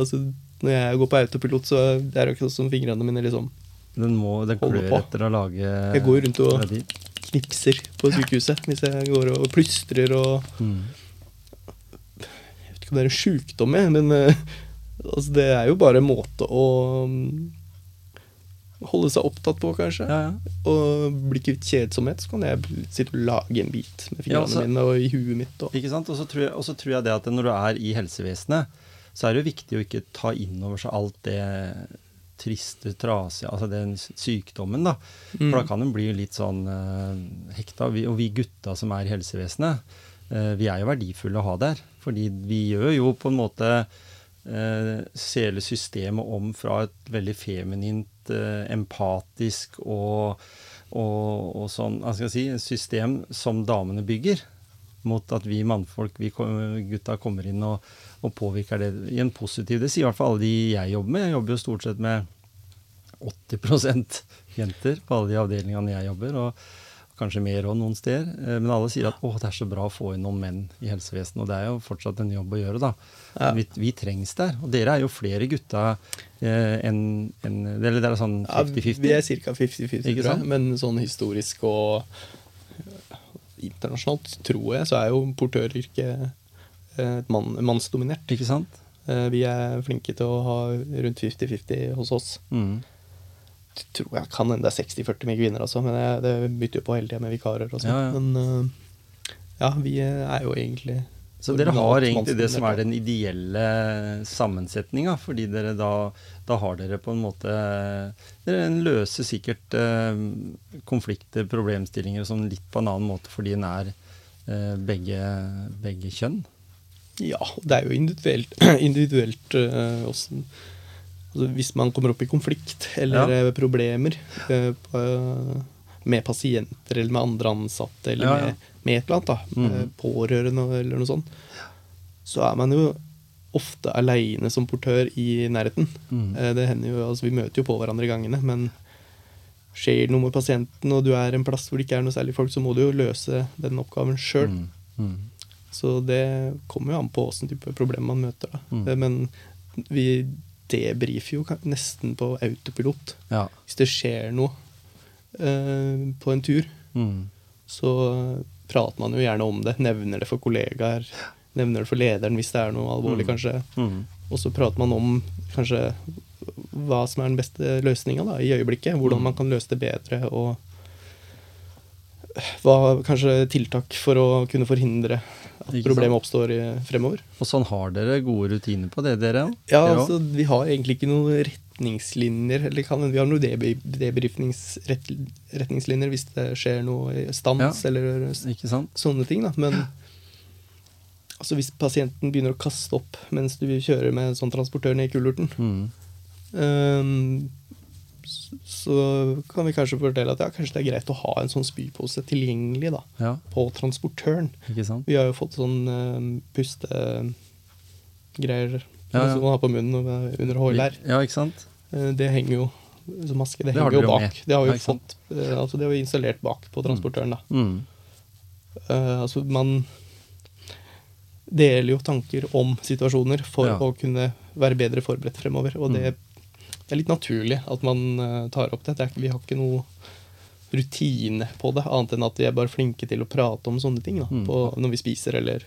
altså, Når jeg går på autopilot, så er det ikke sånn som fingrene mine liksom Den, må, den klør etter å lage Jeg går rundt og- knipser på sykehuset hvis jeg går og plystrer og Mm. Jeg vet ikke om det er en sjukdom, jeg, men eh, Altså, det er jo bare en måte å mm, holde seg opptatt på, kanskje. Ja, ja. Og bli kvitt kjedsomhet, så kan jeg sitte og lage en bit med fingrene Ja, altså- mine og i huet mitt. Og, Ikke sant? Og så tror, jeg- og så tror jeg det at når du er i helsevesenet, så er det jo viktig å ikke ta inn over seg alt det triste, trasige, altså den sykdommen, da. Mm. For da kan den bli litt sånn uh, hekta. Vi, og vi gutta som er i helsevesenet, uh, vi er jo verdifulle å ha der. Fordi vi gjør jo på en måte uh, hele systemet om fra et veldig feminint, eh, empatisk og, og, og sånn, hva skal jeg si, system som damene bygger mot at vi mannfolk, vi gutta, kommer inn og, og påvirker det i en positiv Det sier i hvert fall alle de jeg jobber med. Jeg jobber jo stort sett med 80% jenter på alle de avdelingene jeg jobber, og kanskje mer òg noen steder. Eh, Men alle sier at det er så bra å få inn noen menn i helsevesenet. Og det er jo fortsatt en jobb å gjøre, da. Ja. Vi, vi trengs der. Og dere er jo flere gutta eh, enn en, Eller det er sånn ja, 50-50? vi er ca. 50-50, Ikke tror sant? jeg. Men sånn historisk og internasjonalt, tror jeg, så er jo portøryrket eh, et mann, mannsdominert. Ikke sant? Eh, Vi er flinke til å ha rundt 50-50 hos oss. Mm. Tror jeg kan hende det er 60-40 med kvinner også, men jeg, det bytter jo på hele tida med vikarer og sånt. Ja, ja. Men øh, ja, vi er jo egentlig Så dere har egentlig det som er den ideelle sammensetninga, fordi dere da, da har dere på en måte Dere løser sikkert eh, konflikter, problemstillinger, sånn litt på en annen måte fordi en er eh, begge, begge kjønn. Ja, det er jo individuelt, individuelt også, altså, Hvis man kommer opp i konflikt eller Ja. øh, problemer øh, med pasienter eller med andre ansatte eller Ja. Med, med et eller annet, da, mm. pårørende eller noe sånt, så er man jo ofte aleine som portør i nærheten. Mm. Eh, Det hender jo, altså Vi møter jo på hverandre i gangene, men skjer det noe med pasienten, og du er en plass hvor det ikke er noe særlig folk, så må du jo løse den oppgaven sjøl. Mm. Mm. Så det kommer jo an på åssen type problem man møter. da. Mm. Eh, Men vi debrifer jo nesten på autopilot. Ja. Hvis det skjer noe eh, på en tur, Mm. så prater man jo gjerne om det. Nevner det for kollegaer. Nevner det for lederen hvis det er noe alvorlig, Mm. kanskje. Mm. Og så prater man om kanskje hva som er den beste løsninga i øyeblikket. Hvordan Mm. man kan løse det bedre, og hva kanskje tiltak for å kunne forhindre at problemet oppstår fremover. Og sånn har dere gode rutiner på det, dere? Ja, altså, Vi har egentlig ikke noen retningslinjer, eller kan, vi har noen debri- debrifningsretningslinjer hvis det skjer noe stans Ja. eller sånne ting. da, Men altså, hvis pasienten begynner å kaste opp mens du kjører med en sånn transportør ned i kullerten, Mm. S- så kan vi kanskje fortelle at ja, kanskje det er greit å ha en sånn spypose tilgjengelig da, Ja, på transportøren. Vi har jo fått sånn uh, pustegreier Ja, som man har på munnen under HLR. Ja, ikke sant? Uh, det henger jo som maske. Det, Det henger jo bak. med. Det har vi jo fått uh, altså det har vi installert bak på transportøren. da. Mm. Eh, altså man deler jo tanker om situasjoner for å kunne være bedre forberedt fremover. Og det, Mm. Det er litt naturlig at man eh, tar opp det. det er, vi har ikke noe rutine på det, annet enn at vi er bare flinke til å prate om sånne ting da, Mm. på, når vi spiser eller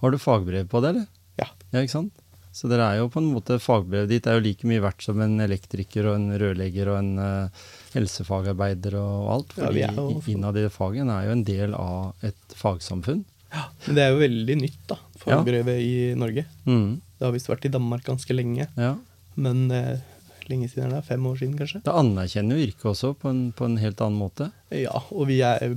Har du fagbrev på det, eller? Ja. Ja, ikke sant? Så dere er jo på en måte Fagbrevet ditt er jo like mye verdt som en elektriker og en rørlegger og en uh, helsefagarbeider og alt. Ja, Fordi vi jo- innad i det faget er jo en del av et fagsamfunn. Ja, Men det er jo veldig nytt, da, fagbrevet i Norge. Mm. Det har visst vært i Danmark ganske lenge, Ja. men eh, lenge siden er? Fem år siden, kanskje? Det anerkjenner jo yrket også på en, på en helt annen måte. Ja, og vi er,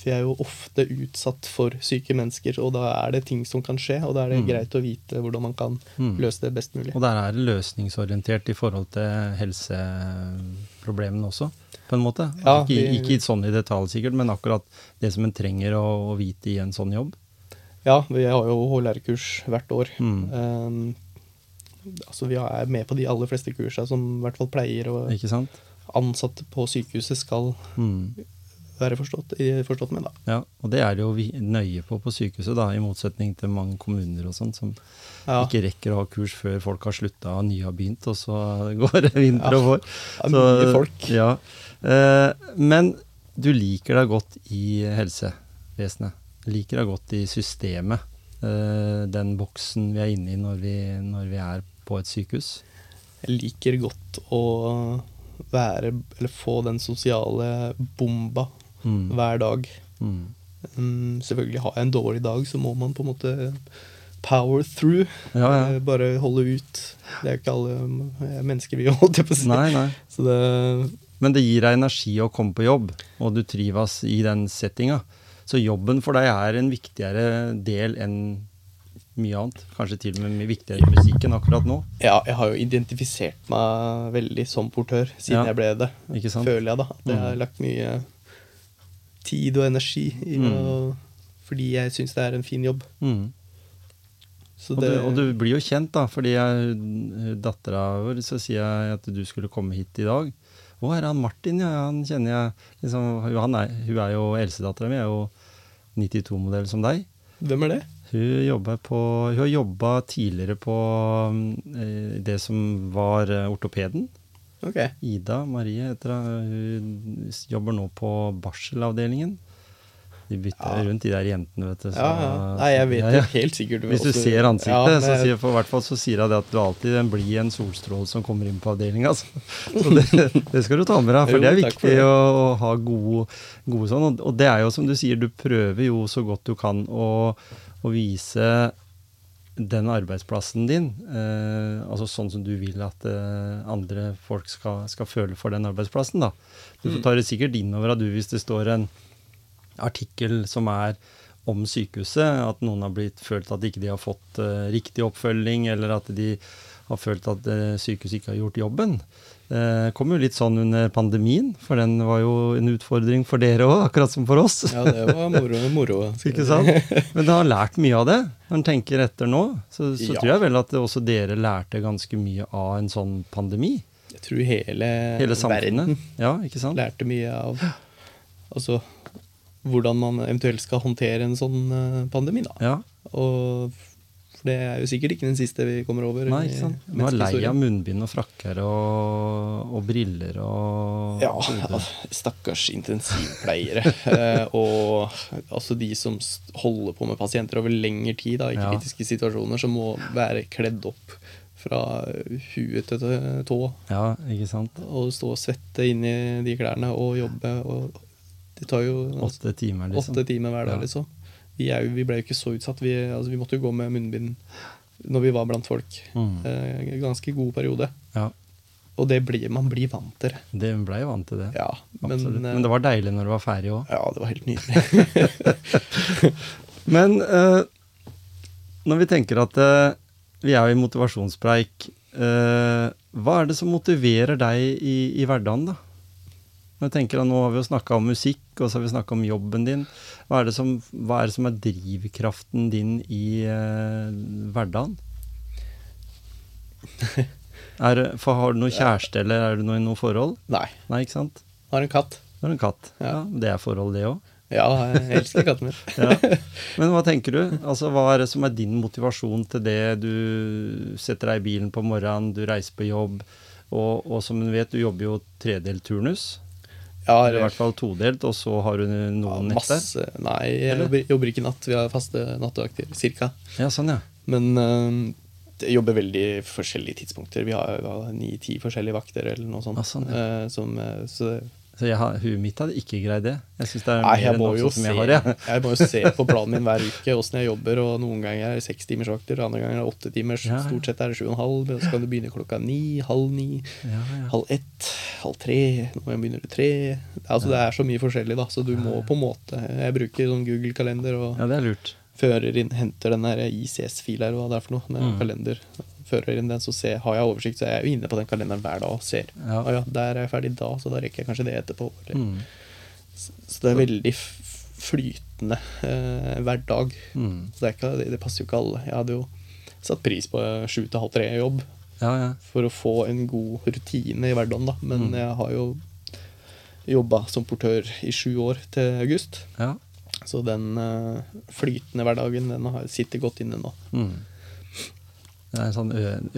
vi er jo ofte utsatt for syke mennesker, og da er det ting som kan skje, og da er det Mm. greit å vite hvordan man kan Mm. løse det best mulig. Og der er det løsningsorientert i forhold til helseproblemene også, på en måte. Ja, ikke, vi- ikke sånn i detalj sikkert, men akkurat det som en trenger å, å vite i en sånn jobb. Ja, vi har jo HLR-kurs hvert år. Mm. Um, altså Vi er med på de aller fleste kursa som i hvert fall pleier og ansatte på sykehuset skal Mm. være forstått, forstått med. da. Ja, og det er det jo vi nøye på på sykehuset, da, i motsetning til mange kommuner og sånt, som Ja, ikke rekker å ha kurs før folk har slutta og nye har begynt, og så går det vinter Ja, og vår. det er mye folk. Ja. Eh, men du liker deg godt i helsevesenet. Liker deg godt i systemet. Eh, den boksen vi er inne i når vi, når vi er på et sykehus? Jeg liker godt å være Eller få den sosiale bomba Mm. hver dag. Mm. Um, selvfølgelig har jeg en dårlig dag, så må man på en måte power through. Ja, ja. Eh, Bare holde ut. Det er ikke alle eh, mennesker vi holdt jeg på å si. Nei, nei. Så det Men det gir deg energi å komme på jobb, og du trives i den settinga. Så jobben for deg er en viktigere del enn mye annet. Kanskje til og med mye viktigere enn musikken akkurat nå. Ja, jeg har jo identifisert meg veldig som portør siden Ja. jeg ble det. Ikke sant? Føler jeg, da. At jeg Mm. har lagt mye tid og energi i Mm. og, Fordi jeg syns det er en fin jobb. Mm. Så Og, du, og du blir jo kjent, da, fordi dattera vår så sier jeg at du skulle komme hit i dag. Å, er det han Martin? Ja, han kjenner jeg liksom, han er, Hun er jo eldstedattera mi, er jo 92-modell som deg. Hvem er det? Hun, på, hun har jobba tidligere på eh, det som var eh, ortopeden. Okay. Ida Marie heter hun. Hun jobber nå på barselavdelingen. De bytter Ja. rundt, de der jentene, vet du. så- Ja, ja. Nei, jeg vet Ja, helt sikkert Hvis du ser ansiktet, men så sier, for hvert fall så sier det at du alltid blir en blid en solstråle som kommer inn på avdelinga. Altså. Så det, det skal du ta med deg, for Jo, det er viktig det. å, ha gode, gode sånn. Og, og det er jo som du sier, du prøver jo så godt du kan å, å vise den arbeidsplassen din, eh, altså sånn som du vil at eh, andre folk skal, skal føle for den arbeidsplassen. da. Du Mm. tar det sikkert inn over du, hvis det står en artikkel som er om sykehuset, at noen har blitt følt at ikke de har fått uh, riktig oppfølging, eller at de har følt at uh, sykehuset ikke har gjort jobben. Det kom jo litt sånn under pandemien, for den var jo en utfordring for dere òg, akkurat som for oss. Ja, det var moro. moro. Ikke sant? Men du har lært mye av det. Når en tenker etter nå, så, så Ja. tror jeg vel at også dere lærte ganske mye av en sånn pandemi. Jeg tror hele, Hele verden Ja, ikke sant? lærte mye av altså, hvordan man eventuelt skal håndtere en sånn eh, pandemi. da. Ja, Og for det er jo sikkert ikke den siste vi kommer over. Nei, ikke sant? Man er lei av munnbind og frakker og, og briller og Ja, altså, stakkars intensivpleiere. eh, og altså de som holder på med pasienter over lengre tid da, i Ja. kritiske situasjoner, som må være kledd opp fra huet til tå Ja, ikke sant? og stå og svette inn i de klærne og jobbe. Og det tar jo Åtte timer, liksom. åtte timer hver dag, Ja. liksom. Vi, jo, vi ble jo ikke så utsatt. Vi, altså, vi måtte jo gå med munnbind når vi var blant folk. Mm. Eh, ganske god periode. Ja, Og det blir, man blir vant til det. det ble jo vant til det. Ja, men, eh, Men det var deilig når det var ferdig òg. Ja, det var helt nydelig. Men eh, når vi tenker at eh, vi er jo i motivasjonspreik, eh, hva er det som motiverer deg i, i hverdagen, da? Når jeg tenker at Nå har vi jo snakka om musikk, og så har vi snakka om jobben din. Hva er, det som, hva er det som er drivkraften din i eh, hverdagen? Er, for Har du noe kjæreste, eller er du noe i noe forhold? Nei. Nei, ikke sant? Har en katt. Har en katt. Ja, Ja. Det er forhold, det òg. Ja, jeg elsker katten min. Ja. Men hva tenker du? Altså, Hva er det som er din motivasjon til det? Du setter deg i bilen på morgenen, du reiser på jobb, og, og som du vet, du jobber jo tredelt turnus. Ja, Eller i hvert fall todelt, og så har du noen ja, netter. Nei, jeg jobber, ikke natt. Vi har faste nattevakter, cirka. Ja, sånn, ja. Men øh, jeg jobber veldig forskjellige tidspunkter. Vi har ni-ti forskjellige vakter eller noe sånt. Ja, sånn, Eh, som, eh, så Så jeg har, huet mitt hadde ikke greid det. Jeg synes det er Nei, mer enn som se, jeg har, Ja. jeg må jo se på planen min hver uke åssen jeg jobber. og Noen ganger er det seks timers vakter, andre ganger er det åtte timers. Ja, ja. Stort sett er det sju og en halv. Så kan du begynne klokka ni, halv ni, Ja, ja. halv ett, halv tre. Nå begynner du tre. Altså, Det er så mye forskjellig, da, så du må på en måte Jeg bruker sånn Google-kalender og ja, det er lurt. fører inn, henter den ICS-fila eller hva det er for noe, med Mm. kalender. Fører inn den, så ser, har jeg oversikt, så jeg er jo inne på den kalenderen hver dag og ser. Ja. Å ja, der er jeg ferdig da, så da rekker jeg kanskje det etterpå. Mm. Så det er veldig flytende eh, hver dag. Mm. Så det, ikke, det, det passer jo ikke alle. Jeg hadde jo satt pris på sju til halv tre-jobb Ja, ja. for å få en god rutine i hverdagen, da. Men Mm. jeg har jo jobba som portør i sju år til august. ja. Så den eh, flytende hverdagen den har sitter godt inne nå. Mm. Det er en sånn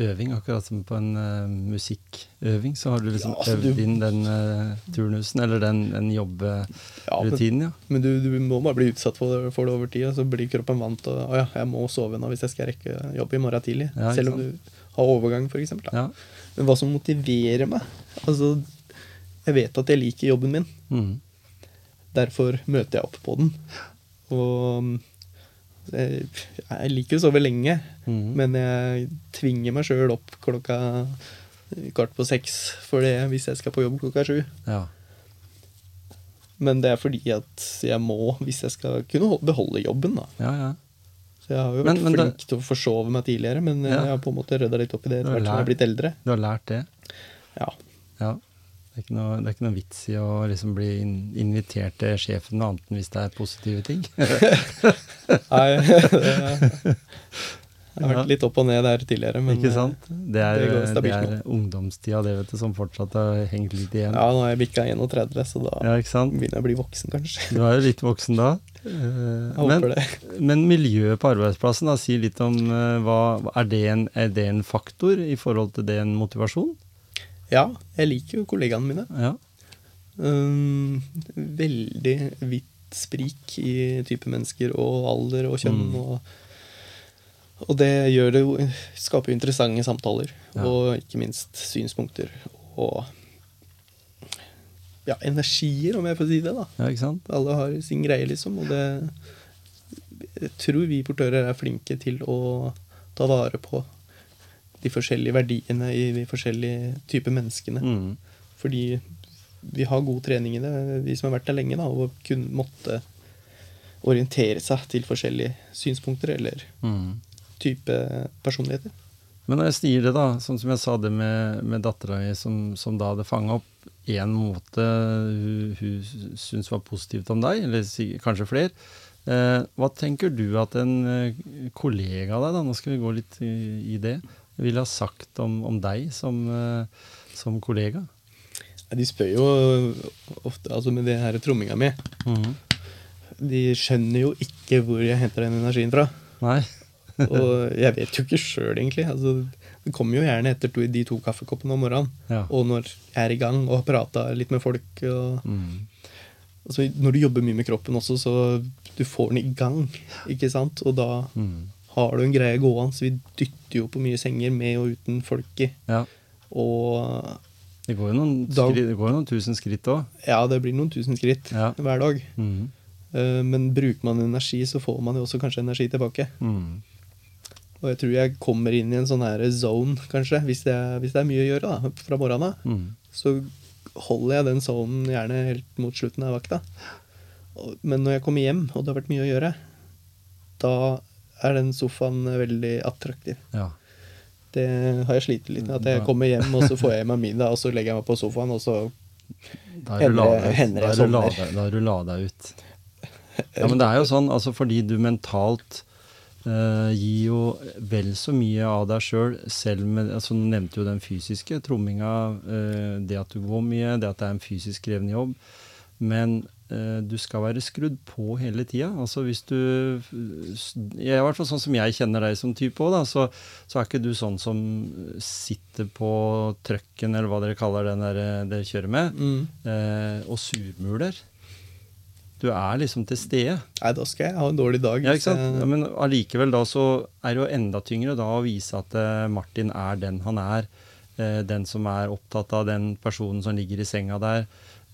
øving, akkurat som på en uh, musikkøving. Så har du liksom Ja, altså, øvd du- inn den uh, turnusen, eller den, den Ja, jobberutinen, ja. men du, du må bare bli utsatt for det, for det over tid, og så blir kroppen vant til Å ja, jeg må sove nå hvis jeg skal rekke jobb i morgen tidlig. Ja, Selv om du har overgang, f.eks. ja. Men hva som motiverer meg Altså, jeg vet at jeg liker jobben min. Mm. Derfor møter jeg opp på den. Og jeg, jeg liker å sove lenge, Mhm. men jeg tvinger meg sjøl opp klokka kvart på seks for det hvis jeg skal på jobb klokka sju. ja. Men det er fordi at jeg må, hvis jeg skal kunne beholde jobben, da. ja, ja. Så jeg har jo vært men men flink til å forsove meg tidligere, men jeg har på en måte rydda litt opp i det etter hvert som jeg har blitt eldre. Du har lært det? Ja. Ja. Det er ikke noe, det er ikke noe vits i å liksom bli invitert til sjefen annet enn hvis det er positive ting. Nei, det, jeg har vært litt opp og ned der tidligere, men ikke sant? Det er, det går det er ungdomstida det vet du, som fortsatt har hengt litt igjen. ja, nå har jeg bikka 31, så da Ja, begynner jeg å bli voksen, kanskje. Du er jo litt voksen da. Eh, Men, men miljøet på arbeidsplassen, da, si litt om eh, hva er det, en, er det en faktor i forhold til det en motivasjon? Ja, jeg liker jo kollegaene mine. Ja. Um, veldig vidt sprik i type mennesker og alder og kjønn. Mm. Og, og det gjør det jo Skaper interessante samtaler. Ja. Og ikke minst synspunkter. Og ja, energier, om jeg får si det. da. ja, ikke sant? Alle har sin greie, liksom. Og det Jeg tror vi portører er flinke til å ta vare på de forskjellige verdiene i de forskjellige typer menneskene. Mm. Fordi vi har god trening i det, vi som har vært der lenge, da, og kun måtte orientere seg til forskjellige synspunkter eller Mm. Type personligheter. Men når jeg sier det, da, sånn som jeg sa det med, med dattera mi, som, som da hadde fanga opp én måte hun, hun syntes var positivt om deg, eller kanskje flere, eh, hva tenker du at en eh, kollega av deg, da, nå skal vi gå litt i, i det, ville ha sagt om, om deg som, eh, som kollega? De spør jo ofte, altså med det her tromminga mi Mhm. De skjønner jo ikke hvor jeg henter den energien fra. Nei? Og jeg vet jo ikke sjøl, egentlig. Altså, det kommer jo gjerne etter to, de to kaffekoppene om morgenen. Ja. Og når jeg er i gang og har prata litt med folk. Og, Mm. altså, når du jobber mye med kroppen også, så du får den i gang. Ikke sant? Og da Mm. har du en greie gående. Så vi dytter jo på mye senger med og uten folk i. Ja. Og Det går jo noen, Da- skri, det går noen tusen skritt òg. ja, det blir noen tusen skritt Ja. hver dag. Mm. Eh, Men bruker man energi, så får man jo også kanskje energi tilbake. Mm. Og jeg tror jeg kommer inn i en sånn her zone, kanskje, hvis det, er, hvis det er mye å gjøre da, fra morgenen av. Mm. Så holder jeg den zonen gjerne helt mot slutten av vakta. Men når jeg kommer hjem, og det har vært mye å gjøre, da er den sofaen veldig attraktiv. Ja. Det har jeg slitt litt med. At jeg kommer hjem, og så får jeg meg middag, og så legger jeg meg på sofaen, og så er Hender- jeg hender Da har er du la lada ut. Ja, men det er jo sånn, altså fordi du mentalt eh, gir jo vel så mye av deg sjøl, selv, selv med altså Du nevnte jo den fysiske tromminga, uh, det at du går mye, det at det er en fysisk krevende jobb. Men uh, du skal være skrudd på hele tida. Altså hvis du I hvert fall sånn som jeg kjenner deg som type òg, så, så er ikke du sånn som sitter på trucken, eller hva dere kaller den der eh, dere kjører med, mm. eh, og surmuler. Du er liksom til stede. Nei, da skal jeg ha en dårlig dag. Ja, ikke sant? Ja, men allikevel da så er det jo enda tyngre da å vise at eh, Martin er den han er. Eh, den som er opptatt av den personen som ligger i senga der.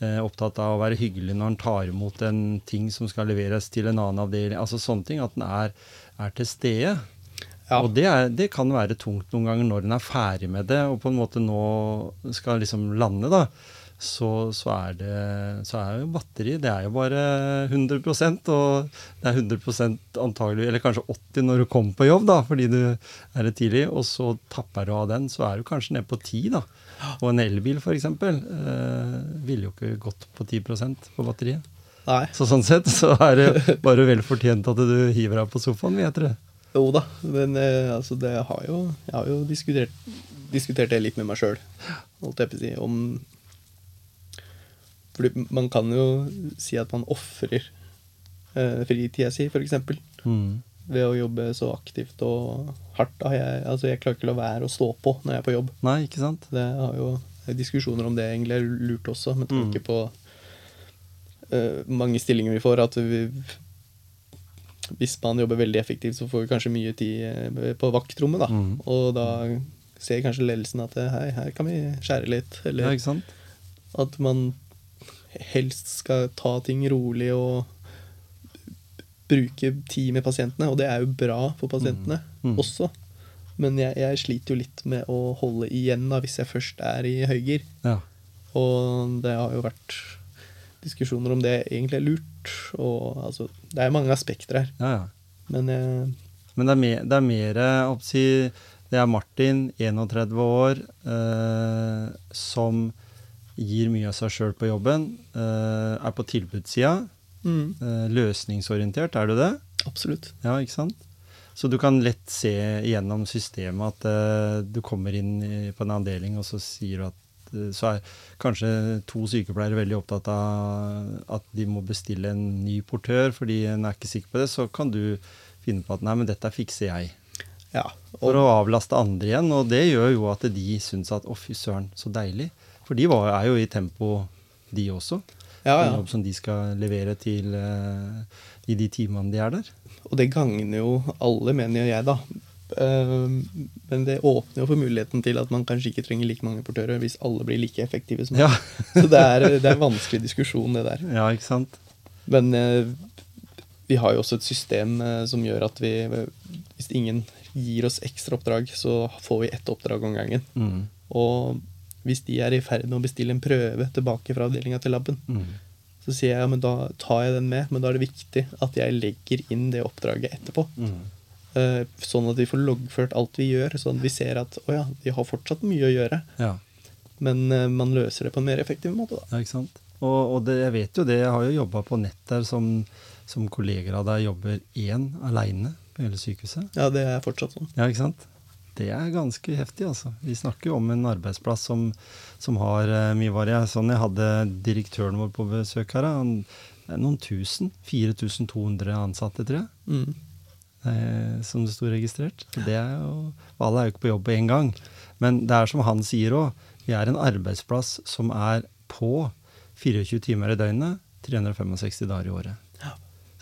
Eh, opptatt av å være hyggelig når han tar imot en ting som skal leveres til en annen avdeling. Altså sånne ting. At han er, er til stede. Ja. Og det, er, det kan være tungt noen ganger når en er ferdig med det, og på en måte nå skal liksom lande, da. Så, så, er det, så er jo batteri Det er jo bare 100% og det er 100% antagelig, eller kanskje 80 når du kommer på jobb, da, fordi du er det tidlig, og så tapper du av den, så er du kanskje nede på 10, da. Og en elbil, f.eks., eh, ville jo ikke gått på 10% på batteriet. Nei. Så sånn sett så er det bare vel fortjent at du hiver deg på sofaen, vil jeg tro. Jo da, men eh, altså, det har jo, jeg har jo diskutert, diskutert det litt med meg sjøl, holdt jeg på å si, om Fordi man kan jo si at man ofrer eh, fritida si, f.eks. Mm. ved å jobbe så aktivt og hardt. Jeg, altså, jeg klarer ikke å la være å stå på når jeg er på jobb. Nei, ikke sant? Det har jo diskusjoner om det egentlig er lurt også, med tanke Mm. på uh, mange stillinger vi får. At vi, hvis man jobber veldig effektivt, så får vi kanskje mye tid eh, på vaktrommet. Da. Mm. Og da ser kanskje ledelsen at eh, hei, her kan vi skjære litt. Ja, Eller sant? at man helst skal ta ting rolig og bruke tid med pasientene. Og det er jo bra for pasientene Mm. Mm. også. Men jeg, jeg sliter jo litt med å holde igjen da, hvis jeg først er i høygir. Ja. Og det har jo vært diskusjoner om det egentlig er lurt. Og altså, det er mange aspekter her. ja, ja. Men jeg, Men det er, mer, det er mer jeg håper å si, Det er Martin, 31 år, eh, som gir mye av seg sjøl på jobben. Eh, er på tilbudssida. mm, Eh, løsningsorientert, er du det? absolutt. Ja, ikke sant? Så du kan lett se gjennom systemet at eh, du kommer inn på en avdeling, og så sier du at så er kanskje to sykepleiere veldig opptatt av at de må bestille en ny portør fordi en er ikke sikker på det. Så kan du finne på at nei, men dette fikser jeg. Ja. For å avlaste andre igjen. Og det gjør jo at de syns at å, fy søren, så deilig. For de var, er jo i tempo, de også. ja, En ja. jobb som de skal levere til eh, i de timene de er der. og det gagner jo alle, mener jo jeg, da. Eh, Men det åpner jo for muligheten til at man kanskje ikke trenger like mange portører hvis alle blir like effektive som Ja, Så det er, det er en vanskelig diskusjon, det der. ja ikke sant? Men eh, vi har jo også et system som gjør at vi Hvis ingen gir oss ekstra oppdrag, så får vi ett oppdrag om gangen. Mm. Og hvis de er i ferd med å bestille en prøve tilbake fra avdelinga til laben, Mm. så sier jeg ja, men da tar jeg den med, men da er det viktig at jeg legger inn det oppdraget etterpå. Mm. Uh, Sånn at vi får loggført alt vi gjør, sånn at vi ser at å ja, de har fortsatt mye å gjøre, Ja. men uh, man løser det på en mer effektiv måte, da. ja, ikke sant? Og, og det, jeg vet jo det, jeg har jo jobba på nett der som, som kolleger av deg jobber én aleine på hele sykehuset. Ja, det er fortsatt sånn. Ja, ikke sant? Det er ganske heftig, altså. Vi snakker jo om en arbeidsplass som, som har uh, mye variasjon. Jeg hadde direktøren vår på besøk her. Han, det er noen tusen. 4200 ansatte, tror jeg. Mm. eh, som det sto registrert. Så det er jo, alle er jo ikke på jobb på én gang. Men det er som han sier òg, vi er en arbeidsplass som er på 24 timer i døgnet, 365 dager i året.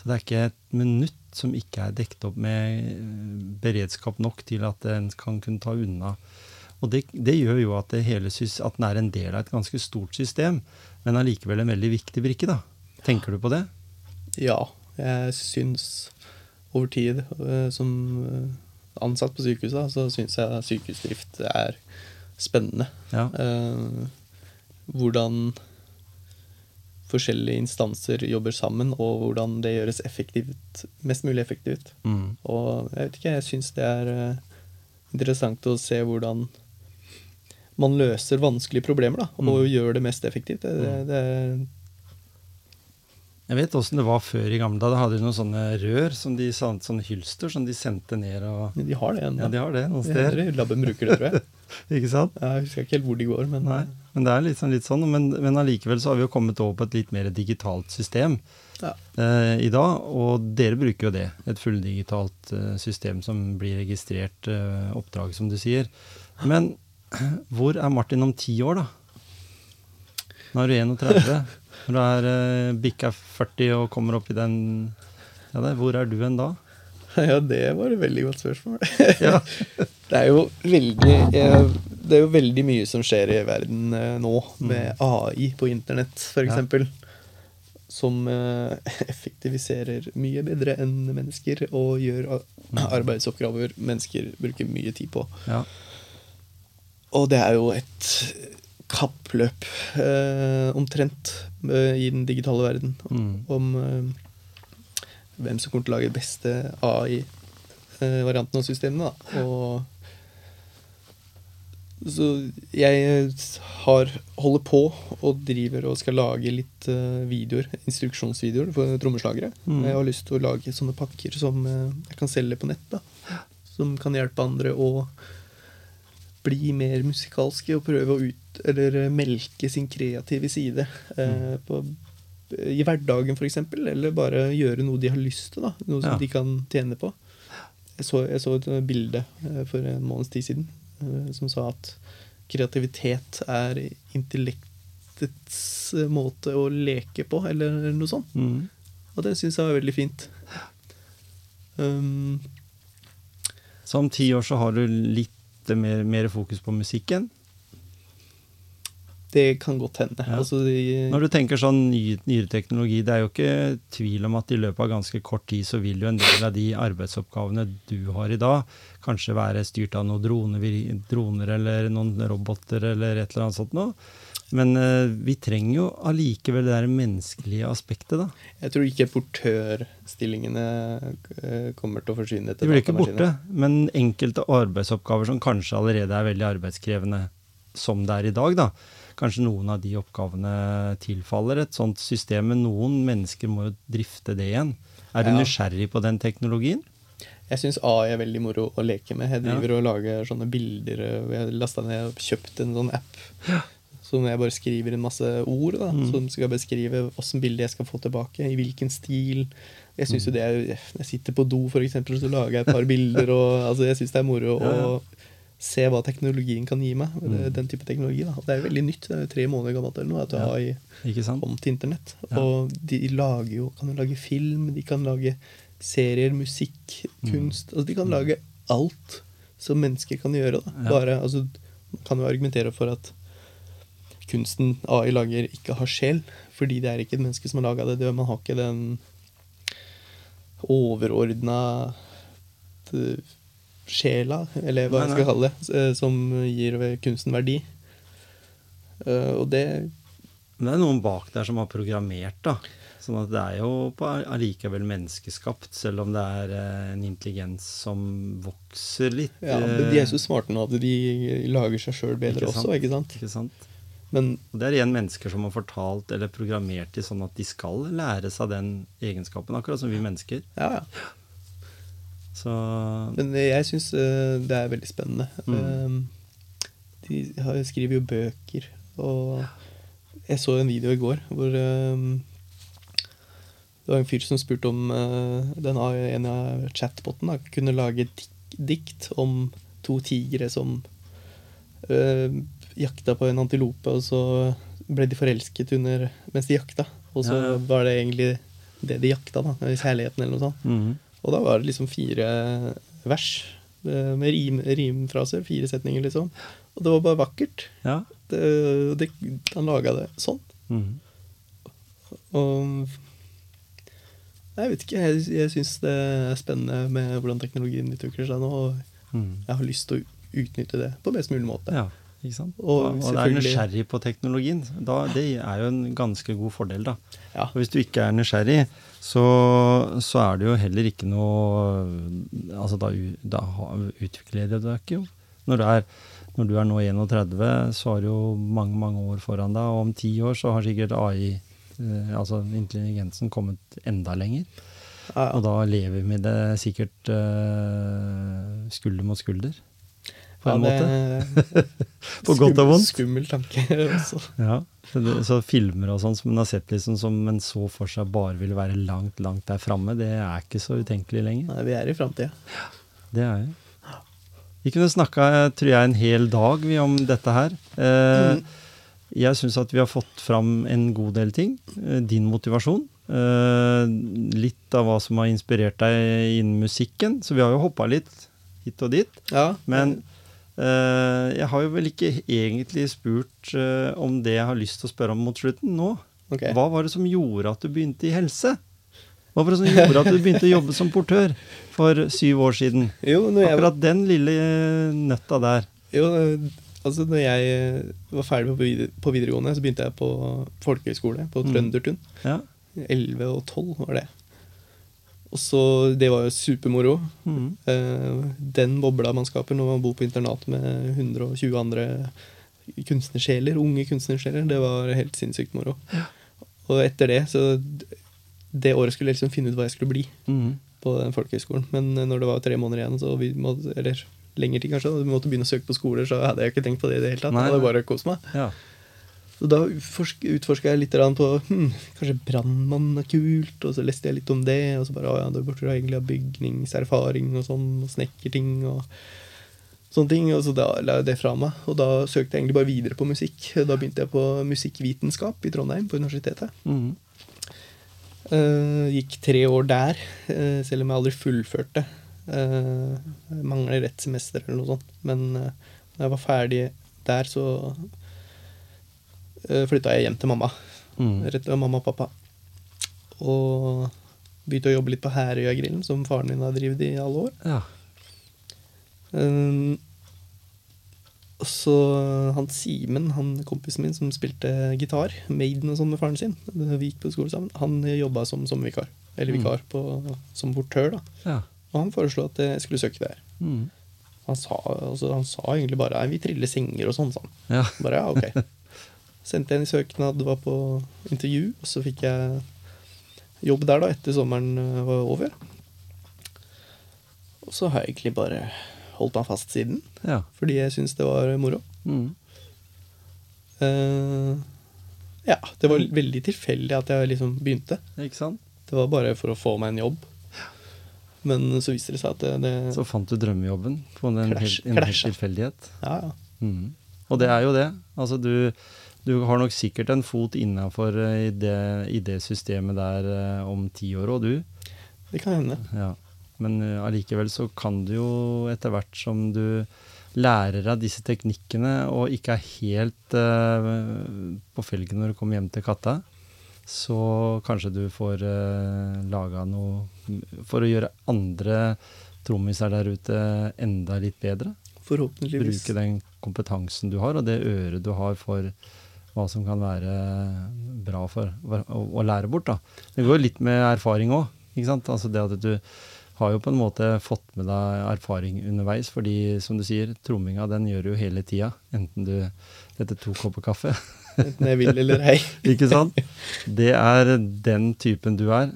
Så det er ikke et minutt som ikke er dekket opp med eh, beredskap nok til at en kan kunne ta unna. Og det, det gjør jo at, det hele, at den er en del av et ganske stort system, men allikevel en veldig viktig brikke. da. Tenker du på det? Ja, jeg syns over tid eh, som eh, ansatt på sykehuset, da, så syns jeg sykehusdrift er spennende. Ja. Hvordan forskjellige instanser jobber sammen, og hvordan det gjøres effektivt, mest mulig effektivt. Mm. Og jeg vet ikke, jeg syns det er eh, interessant å se hvordan man løser vanskelige problemer, da, og Mm. gjør det mest effektivt. Det, det, det, Jeg vet åssen det var før i gamle dager. Da hadde de noen sånne rør, som de, sånne, sånne hylster, som de sendte ned og de har det ennå. Ja, de har det noen steder. Labben bruker det, tror jeg. Ikke sant? Jeg husker ikke helt hvor de går, men Nei. Men det er sånn, litt sånn. Men, men allikevel så har vi jo kommet over på et litt mer digitalt system ja. eh, i dag. Og dere bruker jo det. Et fulldigitalt eh, system som blir registrert eh, oppdrag, som du sier. Men hvor er Martin om ti år, da? Nå er du 31. Når du er eh, bikka 40 og kommer opp i den ja, der, Hvor er du hen da? ja, det var et veldig godt spørsmål. Ja. det, er jo veldig, eh, det er jo veldig mye som skjer i verden eh, nå, med AI på internett f.eks. eksempel Som eh, effektiviserer mye bedre enn mennesker og gjør a- arbeidsoppgaver mennesker bruker mye tid på. Ja. Og det er jo et kappløp, omtrent, i den digitale verden. Mm. Om hvem som kommer til å lage beste AI-varianten av systemene. Da. Og så jeg har, holder på og driver og skal lage litt eh, videoer, instruksjonsvideoer for trommeslagere. Mm. Jeg har lyst til å lage sånne pakker som eh, jeg kan selge på nett. da. Som kan hjelpe andre å bli mer musikalske og prøve å ut, eller eh, melke sin kreative side eh, på i hverdagen, f.eks. Eller bare gjøre noe de har lyst til. da, Noe som Ja. de kan tjene på. Jeg så, jeg så et bilde eh, for en måneds tid siden eh, som sa at kreativitet er intellektets eh, måte å leke på, eller noe sånt. Mm. Og det syns jeg var veldig fint. Um, Så om ti år så har du litt mer, mer fokus på musikken. Det kan godt hende. Ja. Altså, de, Når du tenker sånn ny, nyere teknologi, det er jo ikke tvil om at i løpet av ganske kort tid så vil jo en del av de arbeidsoppgavene du har i dag, kanskje være styrt av noen droner, droner eller noen roboter eller et eller annet sånt noe. Men uh, vi trenger jo allikevel det der menneskelige aspektet, da. Jeg tror ikke portørstillingene eh, kommer til å forsvinne. De blir ikke borte, men enkelte arbeidsoppgaver som kanskje allerede er veldig arbeidskrevende, som det er i dag, da. Kanskje noen av de oppgavene tilfaller et sånt system, men noen mennesker må jo drifte det igjen. Er du Ja. nysgjerrig på den teknologien? Jeg syns AI er veldig moro å leke med. Jeg Ja. driver og lager sånne bilder. og Jeg lasta ned og kjøpt en sånn app. Så når jeg bare skriver en masse ord da, Mm. som skal beskrive åssen bilde jeg skal få tilbake, i hvilken stil Jeg synes jo det er Når jeg sitter på do, for eksempel, så lager jeg et par bilder. Og, altså, jeg syns det er moro Ja, ja. å se hva teknologien kan gi meg. Mm. Den type teknologi. da. Det er jo veldig nytt. Det er jo tre måneder gammelt eller noe at Ja. AI Ikke kom til internett. Ja. Og de lager jo, kan jo lage film, de kan lage serier, musikk, Mm. kunst. Altså de kan lage alt som mennesker kan gjøre. Da. Ja. Bare, altså, man kan jo argumentere for at kunsten AI lager, ikke har sjel. Fordi det er ikke et menneske som har laga det. Man har ikke den overordna eh, sjela, eller hva jeg skal kalle det, eh, som gir kunsten verdi. Eh, og det Men det er noen bak der som har programmert, da. Sånn at det er jo allikevel menneskeskapt, selv om det er eh, en intelligens som vokser litt. Ja, men De er så smarte nå at de lager seg sjøl bedre Ikke også, ikke sant? Ikke sant? Men Og det er igjen mennesker som har fortalt eller programmert de sånn at de skal lære seg den egenskapen, akkurat som vi mennesker. ja, ja. Så Men jeg syns det er veldig spennende. Mm. Eh, De skriver jo bøker, og jeg så en video i går hvor eh, det var en fyr som spurte om eh, den ene chatboten da, kunne lage dikt om to tigre som jakta på en antilope, og så ble de forelsket under, mens de jakta. Og så Ja, ja. var det egentlig det de jakta, da, kjærligheten eller noe sånt. mhm. Og da var det liksom fire vers eh, med rim, rimfraser, fire setninger, liksom. Og det var bare vakkert. Ja. Det, det, han laga det sånn. Mm. Og jeg vet ikke, jeg, jeg syns det er spennende med hvordan teknologien utvikler seg nå, og mm. jeg har lyst til å utnytte det på best mulig måte. Ja? Og Og, er nysgjerrig på teknologien. Da, det er jo en ganske god fordel, da. Ja. Hvis du ikke er nysgjerrig, så, så er det jo heller ikke noe Altså, da, da utvikler du deg ikke, jo. Når du, er, når du er nå 31, så har du jo mange, mange år foran deg, og om ti år så har sikkert AI, eh, altså intelligensen, kommet enda lenger. Og da lever vi med det sikkert eh, skulder mot skulder, på en Ja, måte. På godt og vondt. Skummel tanke også. Ja, så, filmer og sånn som man har sett liksom som en så for seg bare vil være langt, langt der framme, det er ikke så utenkelig lenger. Nei, vi er i framtida. Det er jo. Vi kunne snakka, tror jeg, en hel dag vi om dette her. Eh, Mm. Jeg syns at vi har fått fram en god del ting. Eh, Din motivasjon. Eh, litt av hva som har inspirert deg innen musikken. Så vi har jo hoppa litt hit og dit. Ja, Men eh, jeg har jo vel ikke egentlig spurt eh, om det jeg har lyst til å spørre om mot slutten nå. Okay. Hva var det som gjorde at du begynte i helse? Hva var det som gjorde at du begynte å jobbe som portør for syv år siden? Jo, Akkurat den lille eh, nøtta der. jo, altså når jeg var ferdig på, videregående, så begynte jeg på folkehøyskole på Mm. Trøndertun. Ja. 11 og 12 var det. Og så, Det var jo supermoro. Mm. Eh, den bobla man skaper når man bor på internat med 120 andre kunstnersjeler, unge kunstnersjeler, det var helt sinnssykt moro. Og etter det, så Det året skulle jeg liksom finne ut hva jeg skulle bli mm. på den folkehøyskolen. Men når det var tre måneder igjen, så vi måtte, eller lenger tid kanskje, vi måtte begynne å søke på skoler, så hadde jeg ikke tenkt på det i det hele tatt. Nei, Jeg hadde bare kost meg. Ja. Så da utforska jeg litt på hm, kanskje brannmann er kult, og så leste jeg litt om det. Og så bare ja, da burde du egentlig ha bygningserfaring og sånn, og snekkerting og sånne ting. Og så da la jeg det fra meg, og da søkte jeg egentlig bare videre på musikk. Da begynte jeg på musikkvitenskap i Trondheim, på universitetet. Mm. Uh, gikk tre år der, uh, selv om jeg aldri fullførte. Uh, mangler ett semester eller noe sånt. Men uh, når jeg var ferdig der, så flytta jeg hjem til mamma. Mm. Rett til mamma og pappa. Og begynte å jobbe litt på Herøya-grillen, som faren min har drevet i alle år. Ja. Um, så han Simen, han kompisen min som spilte gitar, Maiden og sånn med faren sin, vi gikk på skole sammen, han jobba som sommervikar. Eller mm. vikar på, som portør, da. Ja. Og han foreslo at jeg skulle søke der. Mm. Han, sa, altså, han, sa, egentlig bare 'vi triller senger' og sånn. sånn. Ja. Bare ja, ok. Sendte jeg en søknad, var på intervju, og så fikk jeg jobb der da etter sommeren eh, var over. Og så har jeg egentlig bare holdt meg fast siden. Ja. Fordi jeg syns det var moro. Mm. Uh, ja, det var veldig tilfeldig at jeg liksom begynte. Ikke sant? Det var bare for å få meg en jobb. Men så viste det seg at det, det Så fant du drømmejobben på en, Clash, en helt tilfeldighet? Ja, ja. Mm. Og det er jo det. Altså du, du har nok sikkert en fot innafor eh, i, det, i det systemet der uh, om ti år òg, du. Det kan hende. Ja. Men uh, allikevel så kan du jo etter hvert som du lærer av disse teknikkene og ikke er helt uh, på felgen når du kommer hjem til katta, så kanskje du får uh, laga noe for å gjøre andre trommiser der ute enda litt bedre. Forhåpentligvis. Bruke den kompetansen du har, og det øret du har for hva som kan være bra for å, å lære bort. Da. Det går jo litt med erfaring òg. Altså det at du har jo på en måte fått med deg erfaring underveis, fordi som du sier, tromminga den gjør du jo hele tida. Enten du etter to kopper kaffe. Enten jeg vil eller ei. Ikke sant? Det er den typen du er.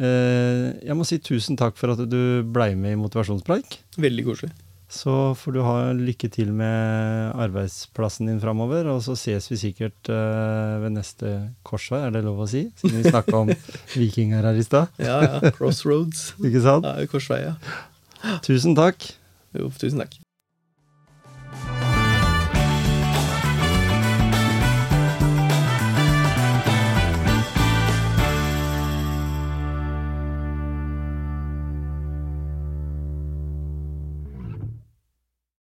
Eh, jeg må si tusen takk for at du blei med i Motivasjonspreik. Veldig koselig. Så får du ha lykke til med arbeidsplassen din framover, og så ses vi sikkert uh, ved neste korsvei, er det lov å si? Siden vi snakka om vikinger her i stad. ja, ja. Crossroads. Ikke sant? Ja, korsvei, ja. Tusen takk. Jo, tusen takk.